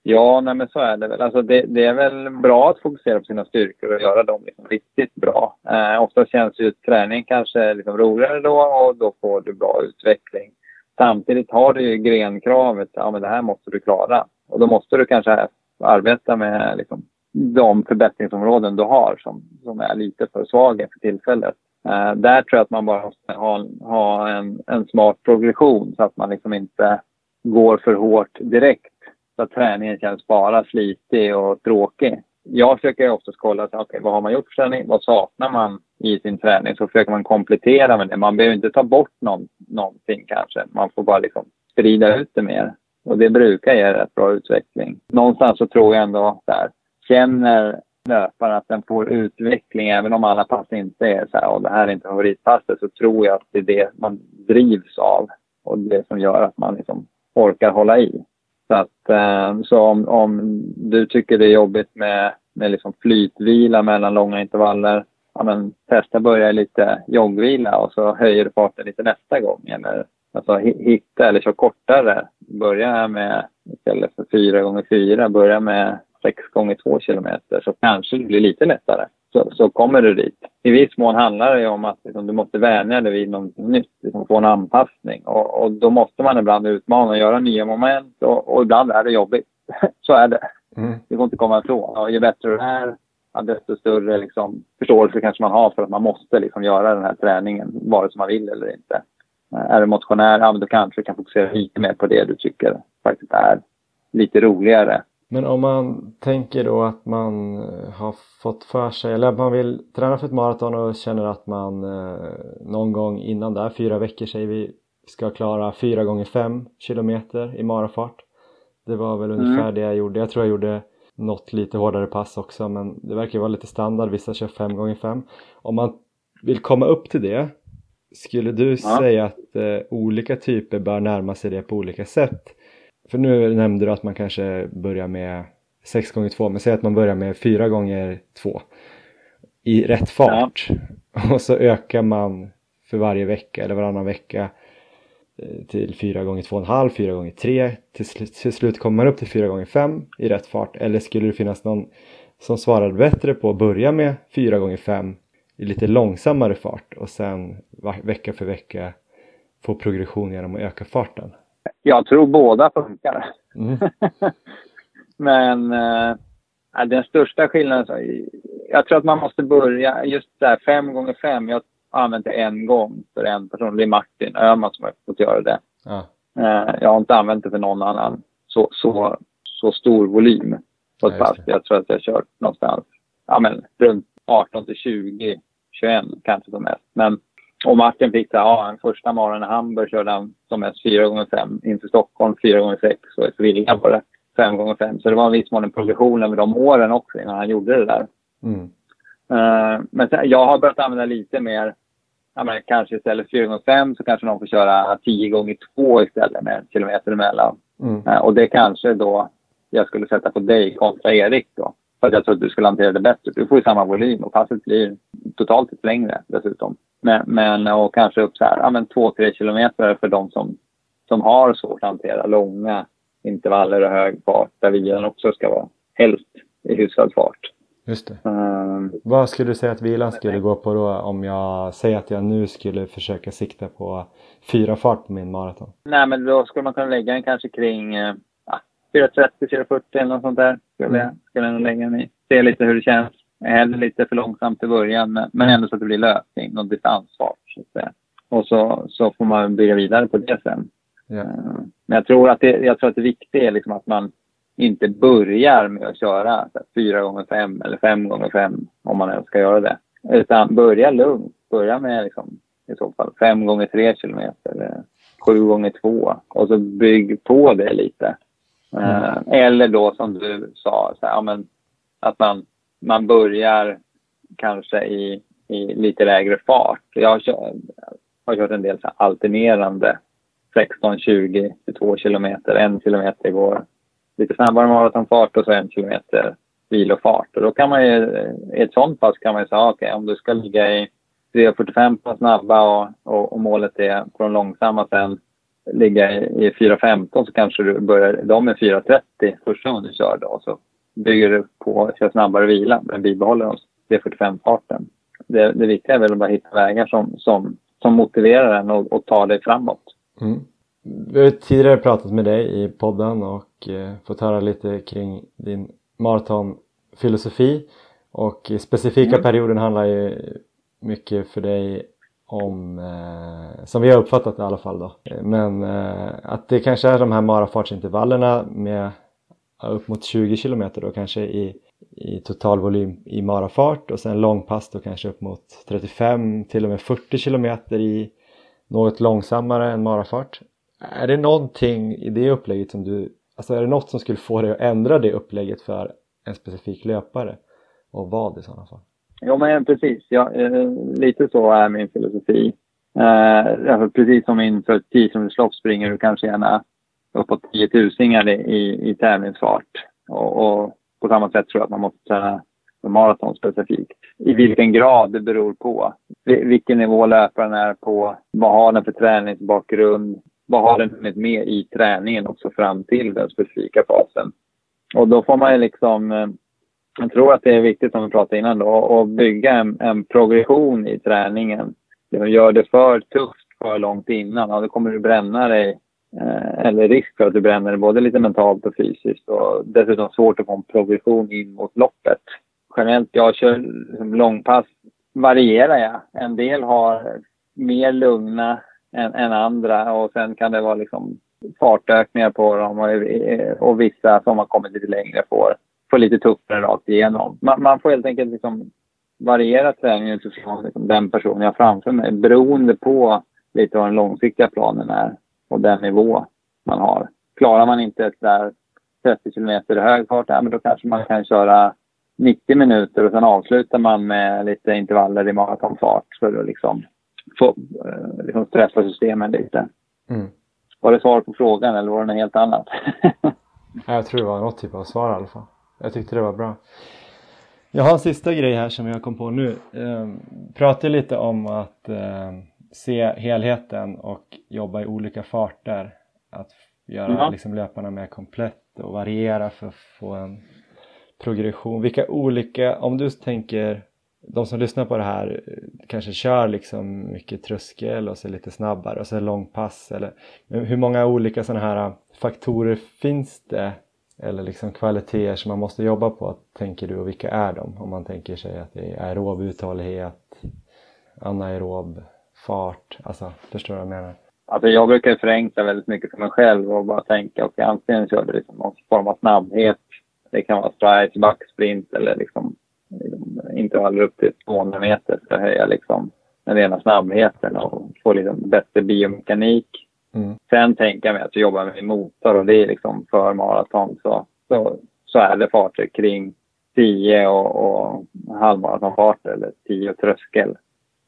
Ja, nej men så är det väl. Alltså det, det, är väl bra att fokusera på sina styrkor och göra dem liksom riktigt bra. Eh, ofta känns ju träning kanske liksom roligare då och då får du bra utveckling. Samtidigt har du ju grenkravet, ja men det här måste du klara. Och då måste du kanske arbeta med liksom, de förbättringsområden du har som, som är lite för svaga för tillfället. Eh, där tror jag att man bara måste ha, ha en, en smart progression så att man liksom inte går för hårt direkt så att träningen känns bara slitig och tråkig. Jag försöker oftast kolla, så, okay, vad har man gjort för träning? Vad saknar man i sin träning? Så försöker man komplettera med det. Man behöver inte ta bort någon, någonting kanske. Man får bara liksom sprida ut det mer. Och det brukar ge rätt bra utveckling. Någonstans så tror jag ändå där, känner löparen att den får utveckling, även om alla pass inte är så här, och det här är inte favoritpasset, så tror jag att det är det man drivs av och det som gör att man liksom orkar hålla i. Så, att, eh, så om, om du tycker det är jobbigt med, med liksom flytvila mellan långa intervaller, ja, men testa börja lite joggvila och så höjer du farten lite nästa gång. Eller alltså, hitta eller kör kortare. Börja med, istället för 4 gånger 4 börja med 6 gånger 2 kilometer så kanske det blir lite lättare. Så, så kommer du dit. I viss mån handlar det ju om att liksom, du måste vänja dig vid något nytt, liksom, få en anpassning. Och, och, då måste man ibland utmana och göra nya moment och, och ibland är det jobbigt. så är det. Mm. Det går inte att komma ifrån. Och ju bättre du är, desto större liksom, förståelse kanske man har för att man måste liksom, göra den här träningen, vare sig man vill eller inte. Är du motionär, ja, men då kanske du kan fokusera lite mer på det du tycker faktiskt är lite roligare men om man tänker då att man eh, har fått för sig, eller att man vill träna för ett maraton och känner att man eh, någon gång innan där, fyra veckor säger vi, ska klara fyra gånger fem kilometer i marafart. Det var väl ungefär mm. det jag gjorde. Jag tror jag gjorde något lite hårdare pass också men det verkar vara lite standard, vissa kör fem gånger fem. Om man vill komma upp till det, skulle du ja. säga att eh, olika typer bör närma sig det på olika sätt? För nu nämnde du att man kanske börjar med 6 gånger 2 men säg att man börjar med 4 gånger 2 i rätt fart ja. och så ökar man för varje vecka eller varannan vecka eh, till 4 gånger 2,5, 4 gånger 3 till, till slut kommer man upp till 4 gånger 5 i rätt fart eller skulle det finnas någon som svarade bättre på att börja med 4 gånger 5 i lite långsammare fart och sen vecka för vecka få progression genom att öka farten? Jag tror båda funkar. Mm. Men äh, den största skillnaden, jag tror att man måste börja just där fem gånger fem. Jag har använt det en gång för en person, det är Martin Öhman som har fått göra det. Ja. Äh, jag har inte använt det för någon annan så, så, så stor volym på ett pass. Jag tror att jag har kört någonstans ja, men, runt 18 till 20, 21 kanske som mest. Men och Martin fick så ja, en första morgonen i Hamburg körde han som mest 4 gånger 5 inför Stockholm 4 gånger 6 och i Sevilla var det 5 gånger 5 Så det var en viss mån en progression över de åren också innan han gjorde det där. Mm. Uh, men sen, jag har börjat använda lite mer, ja, men kanske istället för 4 gånger 5 så kanske någon får köra 10 gånger 2 istället med en kilometer emellan. Mm. Uh, och det kanske då jag skulle sätta på dig kontra Erik då. För att jag att du skulle hantera det bättre. Du får ju samma volym och passet blir totalt sett längre dessutom. Men, men och kanske upp så här, ja men två, tre kilometer för de som, som har svårt att hantera långa intervaller och hög fart där vilan också ska vara helst i hyfsad fart. Just det. Um, Vad skulle du säga att vilan skulle gå på då om jag säger att jag nu skulle försöka sikta på fyra fart på min maraton? Nej, men då skulle man kunna lägga den kanske kring ja, 4.30, 4.40 eller något sånt där. Skulle, mm. skulle jag lägga mig i. Se lite hur det känns. Hellre lite för långsamt i början, men, men ändå så att det blir löpning, någon distansfart. Så att säga. Och så, så får man bygga vidare på det sen. Yeah. Men jag tror att det, jag tror att det viktiga är liksom att man inte börjar med att köra fyra gånger fem eller fem gånger fem om man ens ska göra det. Utan börja lugnt. Börja med liksom, i så fall fem gånger tre kilometer eller sju gånger två och så bygg på det lite. Mm. Eh, eller då som du sa, så här, ja, men, att man, man börjar kanske i, i lite lägre fart. Jag har kört, har kört en del så alternerande 16, 20, 22 kilometer, en kilometer går lite snabbare maratonfart och så en kilometer vilofart. Och då kan man ju, eh, i ett sånt pass kan man ju säga, ah, okej okay, om du ska ligga i 3.45 på snabba och, och, och, målet är på de långsamma sen ligga i, i 4.15 så kanske du börjar de med 4.30 första gången du kör då. Så bygger du på kör snabbare vila men bibehåller 3.45-farten. Det, det viktiga är väl att bara hitta vägar som, som, som motiverar en och, och tar dig framåt. Mm. Vi har tidigare pratat med dig i podden och eh, fått höra lite kring din maratonfilosofi och specifika mm. perioden handlar ju mycket för dig om, eh, som vi har uppfattat i alla fall då, men eh, att det kanske är de här marafartsintervallerna med upp mot 20 kilometer då kanske i, i total volym i marafart och sen långpass då kanske upp mot 35 till och med 40 kilometer i något långsammare än marafart är det någonting i det upplägget som du, alltså är det något som skulle få dig att ändra det upplägget för en specifik löpare? Och vad i sådana fall? Ja men precis, ja, eh, lite så är min filosofi. Eh, alltså, precis som inför ett 10 springer du kanske gärna uppåt 10 tusingar i, i tävlingsfart. Och, och, på samma sätt tror jag att man måste träna maraton specifikt. I vilken grad det beror på. Vilken nivå löparen är på. Vad har den för träningsbakgrund? vad har den hunnit med i träningen också fram till den specifika fasen. Och då får man ju liksom, eh, jag tror att det är viktigt som vi pratade innan då, att bygga en, en progression i träningen. Gör det för tufft för långt innan, ja, då kommer du bränna dig eh, eller risk för att du bränner dig både lite mentalt och fysiskt och dessutom svårt att få en progression in mot loppet. Generellt, jag kör liksom långpass varierar jag. En del har mer lugna än, än andra och sen kan det vara liksom fartökningar på dem och, och vissa som har kommit lite längre får, får lite tuffare rakt igenom. Man, man får helt enkelt liksom variera träningen utifrån liksom den personen jag har framför mig beroende på lite vad den långsiktiga planen är och den nivå man har. Klarar man inte ett där 30 kilometer hög fart, ja, men då kanske man kan köra 90 minuter och sen avslutar man med lite intervaller i maratonfart för att liksom få, eh, liksom stressa systemen lite. Mm. Var det svar på frågan eller var det något helt annat? jag tror det var något typ av svar i alla fall. Jag tyckte det var bra. Jag har en sista grej här som jag kom på nu. Eh, pratade lite om att eh, se helheten och jobba i olika farter. Att göra mm. liksom, löparna mer komplett och variera för att få en progression. Vilka olika, om du tänker de som lyssnar på det här kanske kör liksom mycket tröskel och så lite snabbare och så långpass eller hur många olika sådana här faktorer finns det eller liksom kvaliteter som man måste jobba på tänker du och vilka är de? Om man tänker sig att det är aerob uthållighet, anaerob fart, alltså förstår du vad jag menar? Alltså jag brukar förenkla väldigt mycket för mig själv och bara tänka okej okay, antingen kör du liksom någon form av snabbhet, det kan vara strides, backsprint eller liksom, liksom intervaller upp till 200 meter för att höja liksom den rena snabbheten och få liksom bättre biomekanik. Mm. Sen tänker jag mig att jag jobbar med motor och det är liksom för maraton så, så, så är det farter kring 10 och, och halvmaratonfart eller 10 och tröskel.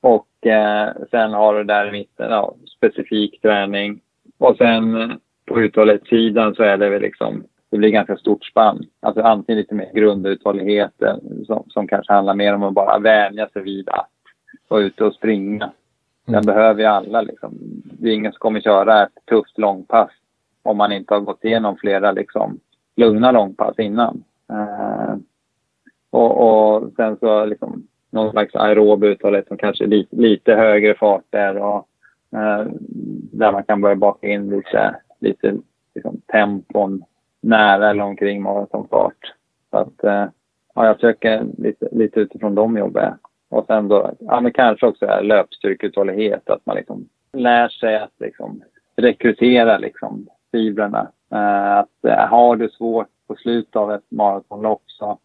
Och eh, sen har du där i mitten ja, specifik träning. Och sen eh, på uthållighetssidan så är det väl liksom det blir ganska stort spann. Alltså antingen lite mer grunduthållighet som, som kanske handlar mer om att bara vänja sig vid att vara ute och springa. Den mm. behöver ju alla liksom. Det är ingen som kommer köra ett tufft långpass om man inte har gått igenom flera liksom lugna långpass innan. Uh, och, och, sen så liksom någon slags aerob uthållighet som kanske är lite, lite högre farter och uh, där man kan börja baka in lite, lite liksom, tempon nära eller omkring maratonfart. Så att, uh, ja, jag försöker lite, lite utifrån de jobben. Och sen då, ja men kanske också löpstyrkeuthållighet, att man liksom lär sig att liksom rekrytera liksom fibrerna. Uh, att uh, har du svårt på slutet av ett maratonlopp så,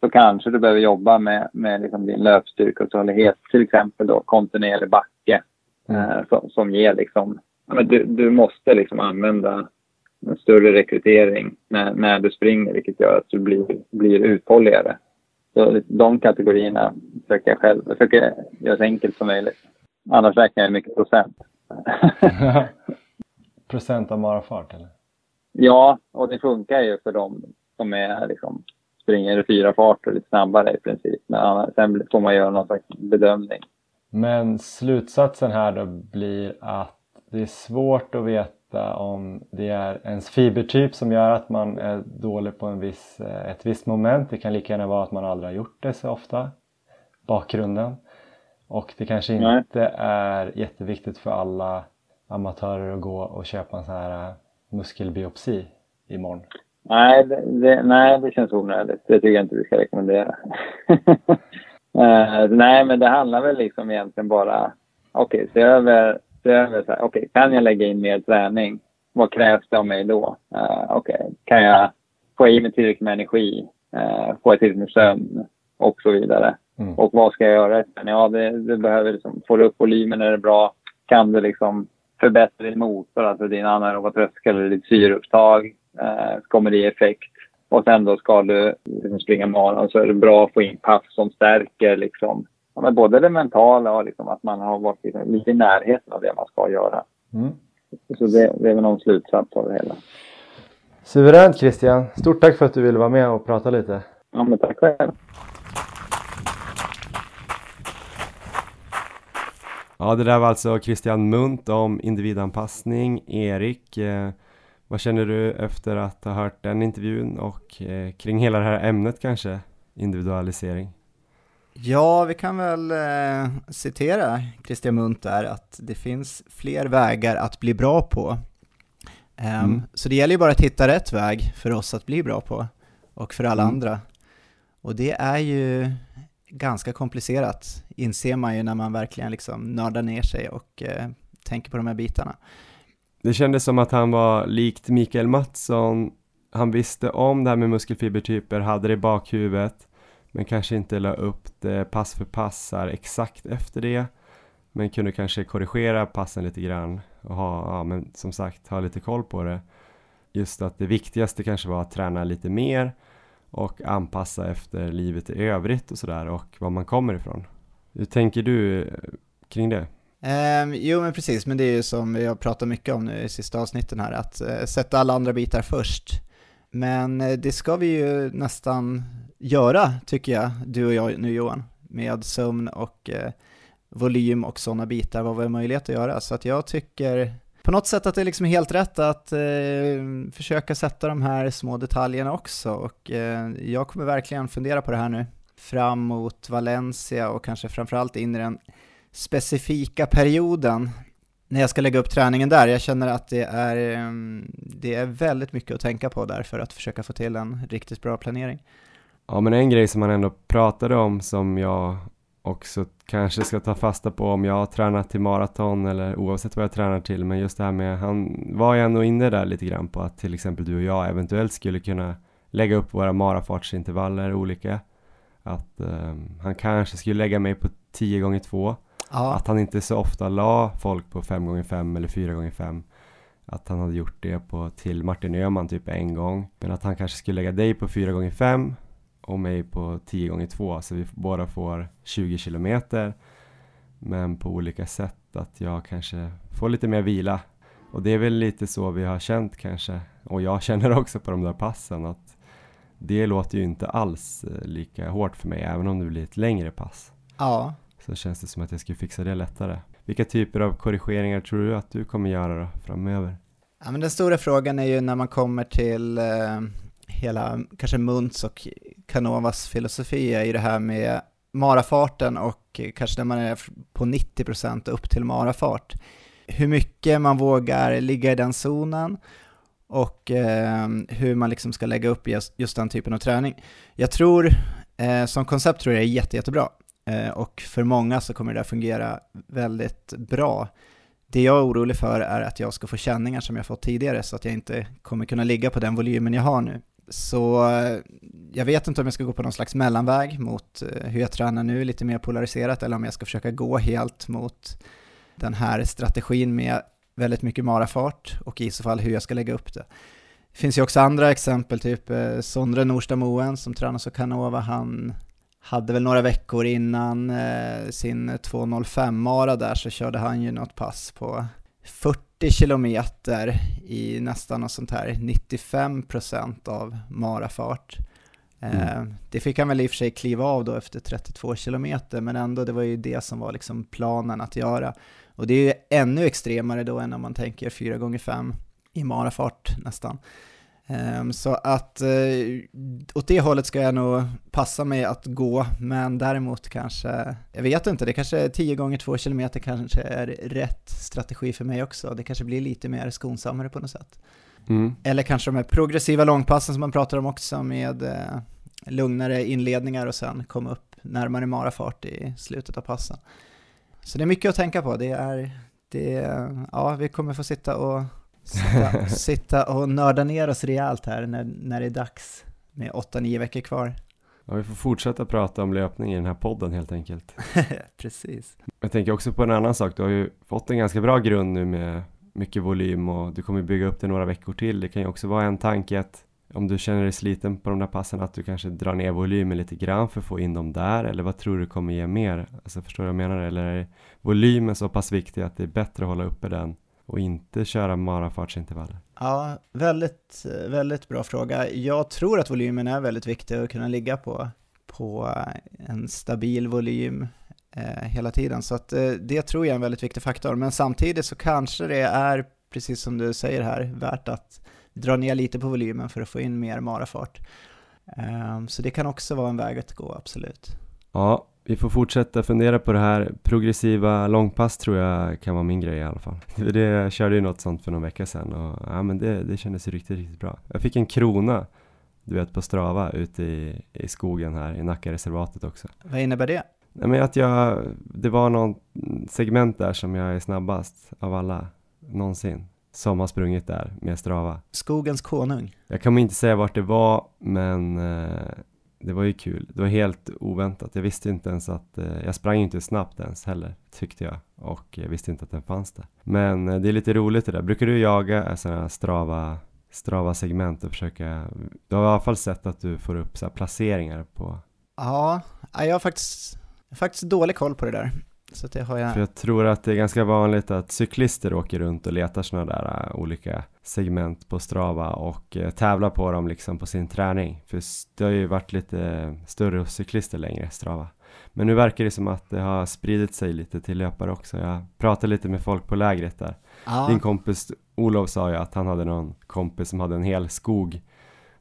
så kanske du behöver jobba med, med liksom din löpstyrkeuthållighet, till exempel då kontinuerlig backe mm. uh, som, som ger liksom, men du, du måste liksom använda en större rekrytering när, när du springer, vilket gör att du blir, blir uthålligare. Så de kategorierna försöker jag själv försöker göra så enkelt som möjligt. Annars räknar jag mycket procent. procent av marafart eller? Ja, och det funkar ju för dem som är liksom springer i fyra farter lite snabbare i princip. Men sen får man göra någon slags bedömning. Men slutsatsen här då blir att det är svårt att veta veta om det är ens fibertyp som gör att man är dålig på en viss, eh, ett visst moment. Det kan lika gärna vara att man aldrig har gjort det så ofta. Bakgrunden. Och det kanske inte nej. är jätteviktigt för alla amatörer att gå och köpa en sån här eh, muskelbiopsi imorgon. Nej, det, det, nej, det känns onödigt. Det tycker jag inte vi ska rekommendera. uh, nej, men det handlar väl liksom egentligen bara, okej, okay, se över se över så här, okej, okay, kan jag lägga in mer träning? Vad krävs det av mig då? Uh, okej, okay, kan jag få i mig tillräckligt med energi? Uh, får jag tillräckligt med sömn? Och så vidare. Mm. Och vad ska jag göra? Ja, det, det behöver liksom, får du upp volymen är det bra. Kan du liksom förbättra din motor, alltså din anaeroba tröskel eller ditt syreupptag? Uh, kommer det i effekt? Och sen då ska du liksom springa maraton så är det bra att få in pass som stärker liksom ja, men både det mentala och liksom att man har varit liksom lite i närheten av det man ska göra. Mm. Så det, det är väl någon slutsats av det hela. Suveränt Christian! Stort tack för att du ville vara med och prata lite. Ja, men tack själv. Ja, det där var alltså Christian Munt om individanpassning. Erik, eh, vad känner du efter att ha hört den intervjun och eh, kring hela det här ämnet kanske? Individualisering. Ja, vi kan väl eh, citera Christian Munt där, att det finns fler vägar att bli bra på. Um, mm. Så det gäller ju bara att hitta rätt väg för oss att bli bra på, och för alla mm. andra. Och det är ju ganska komplicerat, inser man ju när man verkligen liksom nördar ner sig och eh, tänker på de här bitarna. Det kändes som att han var likt Mikael Mattsson, han visste om det här med muskelfibertyper, hade det i bakhuvudet, men kanske inte la upp det pass för passar exakt efter det men kunde kanske korrigera passen lite grann och ha, ja, men som sagt, ha lite koll på det. Just att det viktigaste kanske var att träna lite mer och anpassa efter livet i övrigt och sådär och var man kommer ifrån. Hur tänker du eh, kring det? Um, jo men precis, men det är ju som vi har pratat mycket om nu i sista avsnitten här, att uh, sätta alla andra bitar först. Men eh, det ska vi ju nästan göra, tycker jag, du och jag nu Johan, med sömn och eh, volym och sådana bitar, vad vi har möjlighet att göra. Så att jag tycker på något sätt att det är liksom helt rätt att eh, försöka sätta de här små detaljerna också och eh, jag kommer verkligen fundera på det här nu fram mot Valencia och kanske framförallt in i den specifika perioden när jag ska lägga upp träningen där. Jag känner att det är, ehm, det är väldigt mycket att tänka på där för att försöka få till en riktigt bra planering. Ja men en grej som man ändå pratade om som jag också kanske ska ta fasta på om jag har tränat till maraton eller oavsett vad jag tränar till men just det här med, han var ju ändå inne där lite grann på att till exempel du och jag eventuellt skulle kunna lägga upp våra marafartsintervaller olika. Att um, han kanske skulle lägga mig på 10 gånger 2 ja. Att han inte så ofta la folk på 5 gånger 5 eller 4 gånger 5 Att han hade gjort det på, till Martin Öhman typ en gång. Men att han kanske skulle lägga dig på 4 gånger 5 och mig på 10 gånger 2 så vi båda får 20 kilometer men på olika sätt att jag kanske får lite mer vila och det är väl lite så vi har känt kanske och jag känner också på de där passen att det låter ju inte alls eh, lika hårt för mig, även om det blir ett längre pass. Ja. Så känns det som att jag skulle fixa det lättare. Vilka typer av korrigeringar tror du att du kommer göra då, framöver? Ja, men den stora frågan är ju när man kommer till eh, hela, kanske Munts och Canovas filosofi är ju det här med marafarten och kanske när man är på 90% upp till marafart. Hur mycket man vågar ligga i den zonen och eh, hur man liksom ska lägga upp just, just den typen av träning. Jag tror, eh, som koncept tror jag är jätte, jättebra Eh, och för många så kommer det där fungera väldigt bra. Det jag är orolig för är att jag ska få känningar som jag fått tidigare så att jag inte kommer kunna ligga på den volymen jag har nu. Så eh, jag vet inte om jag ska gå på någon slags mellanväg mot eh, hur jag tränar nu, lite mer polariserat, eller om jag ska försöka gå helt mot den här strategin med väldigt mycket marafart och i så fall hur jag ska lägga upp det. Det finns ju också andra exempel, typ Sondre Norstad Moen som tränar så Canova, han hade väl några veckor innan eh, sin 2.05-mara där så körde han ju något pass på 40 kilometer i nästan något sånt här 95% av marafart. Eh, mm. Det fick han väl i och för sig kliva av då efter 32 kilometer, men ändå det var ju det som var liksom planen att göra. Och det är ju ännu extremare då än om man tänker 4 gånger 5 i marafart nästan. Um, så att uh, åt det hållet ska jag nog passa mig att gå, men däremot kanske, jag vet inte, det kanske 10 gånger 2 km kanske är rätt strategi för mig också. Det kanske blir lite mer skonsammare på något sätt. Mm. Eller kanske de här progressiva långpassen som man pratar om också med uh, lugnare inledningar och sen komma upp närmare marafart i slutet av passen. Så det är mycket att tänka på. Det är, det, ja, vi kommer få sitta och sitta, sitta och nörda ner oss rejält här när, när det är dags med 8-9 veckor kvar. Ja, vi får fortsätta prata om löpning i den här podden helt enkelt. Precis. Jag tänker också på en annan sak. Du har ju fått en ganska bra grund nu med mycket volym och du kommer bygga upp det några veckor till. Det kan ju också vara en tanke att om du känner dig sliten på de där passen att du kanske drar ner volymen lite grann för att få in dem där eller vad tror du kommer ge mer? Alltså förstår du vad jag menar? Eller är volymen så pass viktig att det är bättre att hålla uppe den och inte köra marafartsintervaller? Ja, väldigt, väldigt bra fråga. Jag tror att volymen är väldigt viktig att kunna ligga på, på en stabil volym eh, hela tiden. Så att, eh, det tror jag är en väldigt viktig faktor. Men samtidigt så kanske det är, precis som du säger här, värt att dra ner lite på volymen för att få in mer marafart. Um, så det kan också vara en väg att gå, absolut. Ja, vi får fortsätta fundera på det här. Progressiva långpass tror jag kan vara min grej i alla fall. Det, jag körde ju något sånt för någon vecka sedan och ja, men det, det kändes riktigt, riktigt bra. Jag fick en krona, du vet på Strava, ute i, i skogen här i Nackareservatet också. Vad innebär det? Nej, men att jag, det var någon segment där som jag är snabbast av alla någonsin som har sprungit där med Strava. Skogens konung. Jag kan inte säga vart det var, men eh, det var ju kul. Det var helt oväntat. Jag visste inte ens att, eh, jag sprang inte snabbt ens heller, tyckte jag. Och jag visste inte att den fanns där. Men eh, det är lite roligt det där. Brukar du jaga sådana här Strava, Strava segment och försöka, du har i alla fall sett att du får upp så placeringar på? Ja, jag har faktiskt, jag har faktiskt dålig koll på det där. Så det har jag... För jag tror att det är ganska vanligt att cyklister åker runt och letar sådana där uh, olika segment på Strava och uh, tävlar på dem liksom på sin träning. För det har ju varit lite större cyklister längre, Strava. Men nu verkar det som att det har spridit sig lite till löpare också. Jag pratade lite med folk på lägret där. Ah. Din kompis Olof sa ju att han hade någon kompis som hade en hel skog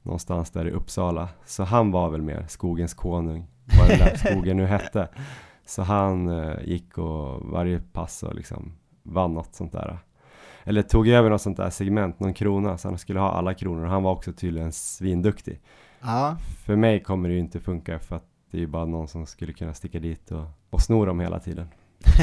någonstans där i Uppsala. Så han var väl mer skogens konung, vad den där skogen nu hette. Så han eh, gick och varje pass och liksom vann något sånt där. Eller tog över något sånt där segment, någon krona, så han skulle ha alla kronor. Och han var också tydligen svinduktig. Ja. För mig kommer det ju inte funka för att det är ju bara någon som skulle kunna sticka dit och, och sno dem hela tiden.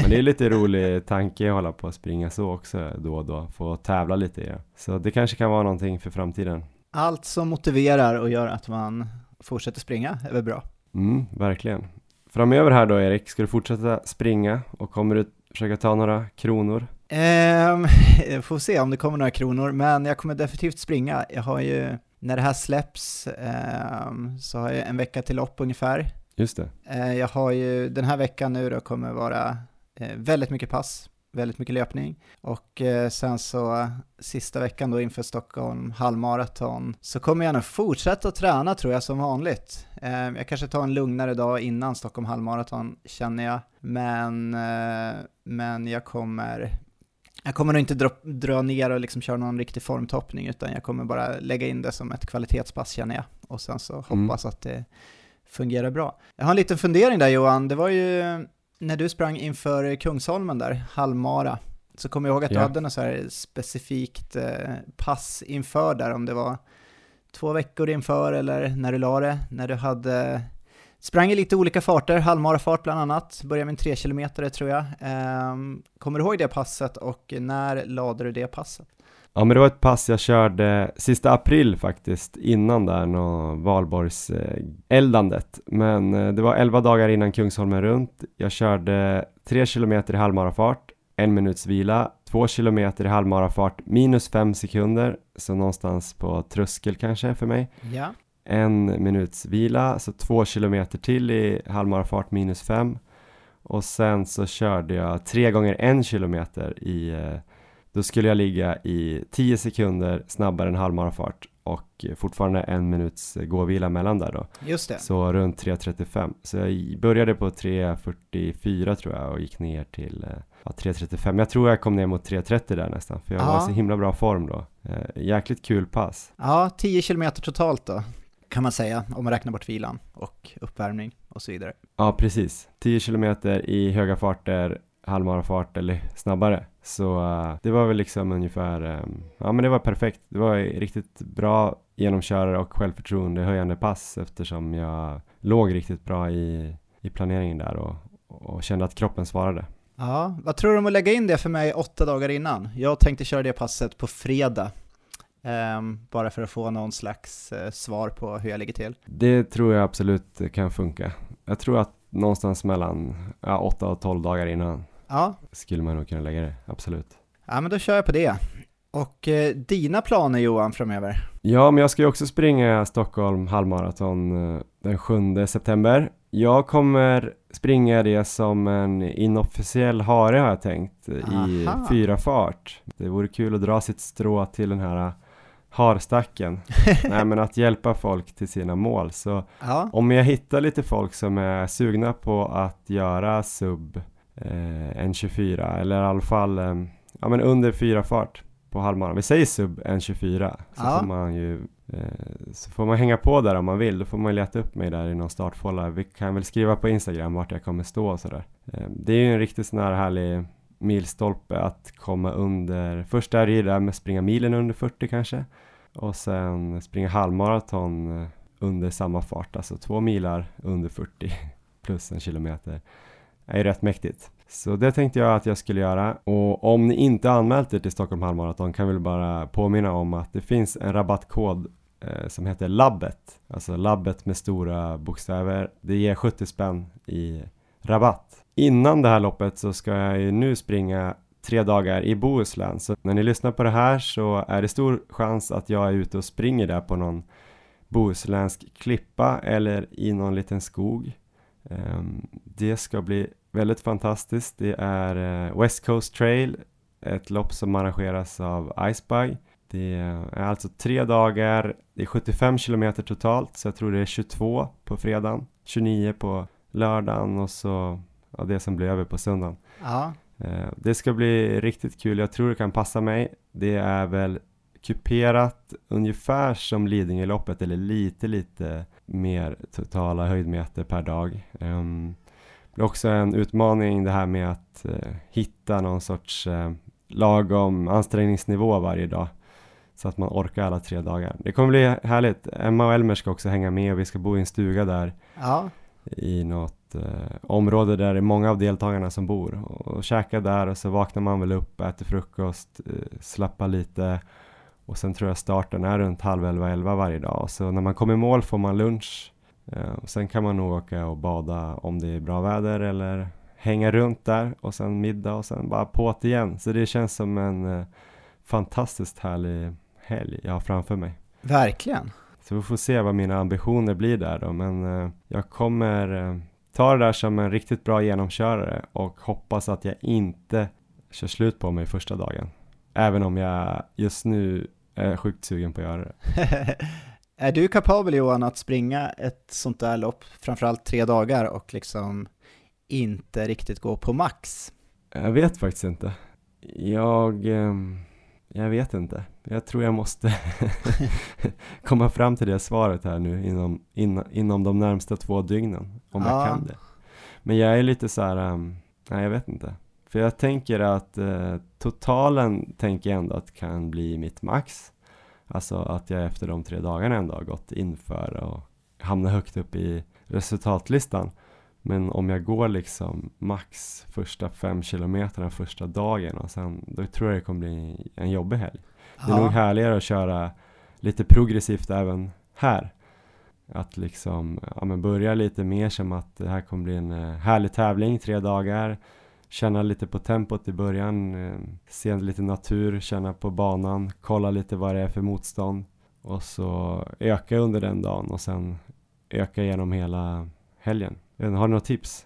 Men det är lite rolig tanke att hålla på att springa så också då och då, få tävla lite i det. Så det kanske kan vara någonting för framtiden. Allt som motiverar och gör att man fortsätter springa är väl bra? Mm, verkligen. Framöver här då Erik, ska du fortsätta springa och kommer du försöka ta några kronor? Um, får se om det kommer några kronor, men jag kommer definitivt springa. Jag har ju, när det här släpps, um, så har jag en vecka till lopp ungefär. Just det. Uh, jag har ju, den här veckan nu då kommer vara uh, väldigt mycket pass. Väldigt mycket löpning. Och eh, sen så sista veckan då inför Stockholm halvmaraton så kommer jag nog fortsätta att träna tror jag som vanligt. Eh, jag kanske tar en lugnare dag innan Stockholm halvmaraton känner jag, men, eh, men jag kommer jag kommer nog inte dra, dra ner och liksom köra någon riktig formtoppning utan jag kommer bara lägga in det som ett kvalitetspass känner jag och sen så mm. hoppas att det fungerar bra. Jag har en liten fundering där Johan, det var ju när du sprang inför Kungsholmen där, halvmara, så kommer jag ihåg att ja. du hade något så här specifikt eh, pass inför där, om det var två veckor inför eller när du la det, när du hade Sprang i lite olika farter, halvmarafart bland annat, började med en 3 km tror jag. Um, kommer du ihåg det passet och när lade du det passet? Ja men det var ett pass jag körde sista april faktiskt, innan där nå valborgs eh, eldandet. Men eh, det var 11 dagar innan Kungsholmen runt. Jag körde 3 km i halvmarafart, en minuts vila, 2 km i halvmarafart minus 5 sekunder, så någonstans på tröskel kanske för mig. Ja. En minuts vila, så 2 km till i halvmarafart minus 5. Och sen så körde jag 3 gånger 1 km i eh, då skulle jag ligga i 10 sekunder snabbare än halvmarafart och fortfarande en minuts gåvila mellan där då. Just det. Så runt 3.35. Så jag började på 3.44 tror jag och gick ner till eh, ja, 3.35. Jag tror jag kom ner mot 3.30 där nästan, för jag ja. var i så himla bra form då. Eh, jäkligt kul pass. Ja, 10 kilometer totalt då, kan man säga, om man räknar bort vilan och uppvärmning och så vidare. Ja, precis. 10 kilometer i höga farter, halvmarafart eller snabbare. Så uh, det var väl liksom ungefär, um, ja men det var perfekt. Det var riktigt bra genomkörare och självförtroendehöjande pass eftersom jag låg riktigt bra i, i planeringen där och, och kände att kroppen svarade. Ja, vad tror du om att lägga in det för mig åtta dagar innan? Jag tänkte köra det passet på fredag. Um, bara för att få någon slags uh, svar på hur jag ligger till. Det tror jag absolut kan funka. Jag tror att någonstans mellan ja, 8 och 12 dagar innan Ja. Skulle man nog kunna lägga det, absolut. Ja, men då kör jag på det. Och eh, dina planer Johan framöver? Ja, men jag ska ju också springa Stockholm halvmaraton eh, den 7 september. Jag kommer springa det som en inofficiell hare har jag tänkt Aha. i fyra fart. Det vore kul att dra sitt strå till den här harstacken. Nej men att hjälpa folk till sina mål. Så ja. om jag hittar lite folk som är sugna på att göra sub eh, en 24 eller i alla fall eh, ja, men under fyra fart på halvmaran. Vi säger sub en 24 så ja. får man ju eh, så får man hänga på där om man vill. Då får man leta upp mig där i någon startfålla. Vi kan väl skriva på Instagram vart jag kommer stå och sådär. Eh, det är ju en riktigt sån här härlig milstolpe att komma under. Först är det ju där med springa milen under 40 kanske och sen springa halvmaraton eh, under samma fart, alltså två milar under 40 plus en kilometer är ju rätt mäktigt. Så det tänkte jag att jag skulle göra och om ni inte anmält er till Stockholm halvmaraton kan vi bara påminna om att det finns en rabattkod eh, som heter labbet, alltså labbet med stora bokstäver. Det ger 70 spänn i rabatt. Innan det här loppet så ska jag ju nu springa tre dagar i Bohuslän, så när ni lyssnar på det här så är det stor chans att jag är ute och springer där på någon bohuslänsk klippa eller i någon liten skog. Ehm, det ska bli väldigt fantastiskt. Det är eh, West Coast Trail, ett lopp som arrangeras av Icebug. Det är alltså tre dagar, det är 75 kilometer totalt, så jag tror det är 22 på fredagen, 29 på lördagen och så ja, det som blir över på söndagen. Ja. Eh, det ska bli riktigt kul, jag tror det kan passa mig. Det är väl kuperat ungefär som Lidingöloppet eller lite lite mer totala höjdmeter per dag. Det är också en utmaning det här med att uh, hitta någon sorts uh, lagom ansträngningsnivå varje dag så att man orkar alla tre dagar. Det kommer bli härligt. Emma och Elmer ska också hänga med och vi ska bo i en stuga där ja. i något uh, område där det är många av deltagarna som bor och, och käka där och så vaknar man väl upp, äter frukost, uh, slappar lite och sen tror jag starten är runt halv elva, elva varje dag. Så när man kommer i mål får man lunch. Eh, och sen kan man nog åka och bada om det är bra väder eller hänga runt där och sen middag och sen bara på igen. Så det känns som en eh, fantastiskt härlig helg jag har framför mig. Verkligen. Så vi får se vad mina ambitioner blir där då. Men eh, jag kommer ta det där som en riktigt bra genomkörare och hoppas att jag inte kör slut på mig första dagen. Även om jag just nu är sjukt sugen på att göra det. är du kapabel Johan att springa ett sånt där lopp, framförallt tre dagar och liksom inte riktigt gå på max? Jag vet faktiskt inte. Jag, ehm, jag vet inte. Jag tror jag måste komma fram till det svaret här nu inom, in, inom de närmsta två dygnen. Om ja. jag kan det. Men jag är lite så här, um, nej jag vet inte. För jag tänker att eh, totalen tänker jag ändå att kan bli mitt max. Alltså att jag efter de tre dagarna ändå har gått inför och hamnat högt upp i resultatlistan. Men om jag går liksom max första fem kilometerna första dagen och sen, då tror jag det kommer bli en jobbig helg. Det är nog härligare att köra lite progressivt även här. Att liksom, ja men börja lite mer som att det här kommer bli en eh, härlig tävling, tre dagar. Känna lite på tempot i början, eh, se lite natur, känna på banan, kolla lite vad det är för motstånd. Och så öka under den dagen och sen öka genom hela helgen. Har du några tips?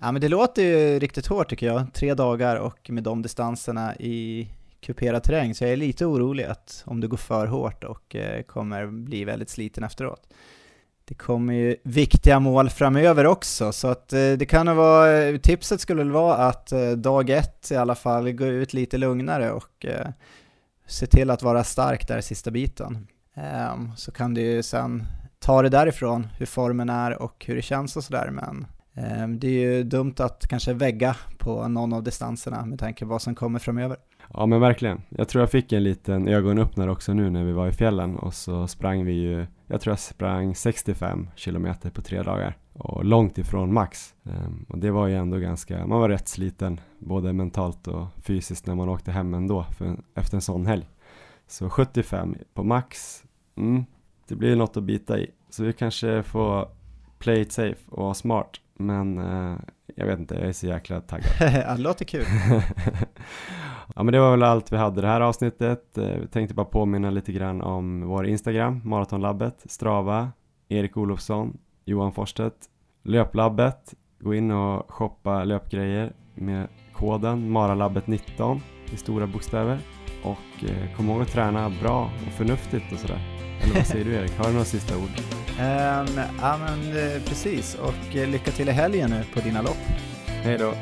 Ja men det låter ju riktigt hårt tycker jag, tre dagar och med de distanserna i kuperad terräng, så jag är lite orolig att om det går för hårt och eh, kommer bli väldigt sliten efteråt. Det kommer ju viktiga mål framöver också, så att eh, det kan vara, eh, tipset skulle väl vara att dag ett i alla fall gå ut lite lugnare och se till att vara stark där sista biten. Ehm, så kan du ju sen ta det därifrån, hur formen är och hur det känns och sådär, men ehm, det är ju dumt att kanske vägga på någon av distanserna med tanke på vad som kommer framöver. Ja men verkligen. Jag tror jag fick en liten ögonöppnare också nu när vi var i fjällen och så sprang vi ju, jag tror jag sprang 65 kilometer på tre dagar och långt ifrån max. Um, och det var ju ändå ganska, man var rätt sliten både mentalt och fysiskt när man åkte hem ändå för, efter en sån helg. Så 75 på max, mm, det blir något att bita i. Så vi kanske får play it safe och vara smart. Men uh, jag vet inte, jag är så jäkla taggad. det låter kul. Ja men det var väl allt vi hade det här avsnittet. Eh, tänkte bara påminna lite grann om vår Instagram, Maratonlabbet, Strava, Erik Olofsson, Johan Forsstedt, Löplabbet. Gå in och shoppa löpgrejer med koden Maralabbet19 i stora bokstäver. Och eh, kom ihåg att träna bra och förnuftigt och sådär. Eller vad säger du Erik? Har du några sista ord? Um, ja men eh, precis och lycka till i helgen nu på dina lopp. Hej då!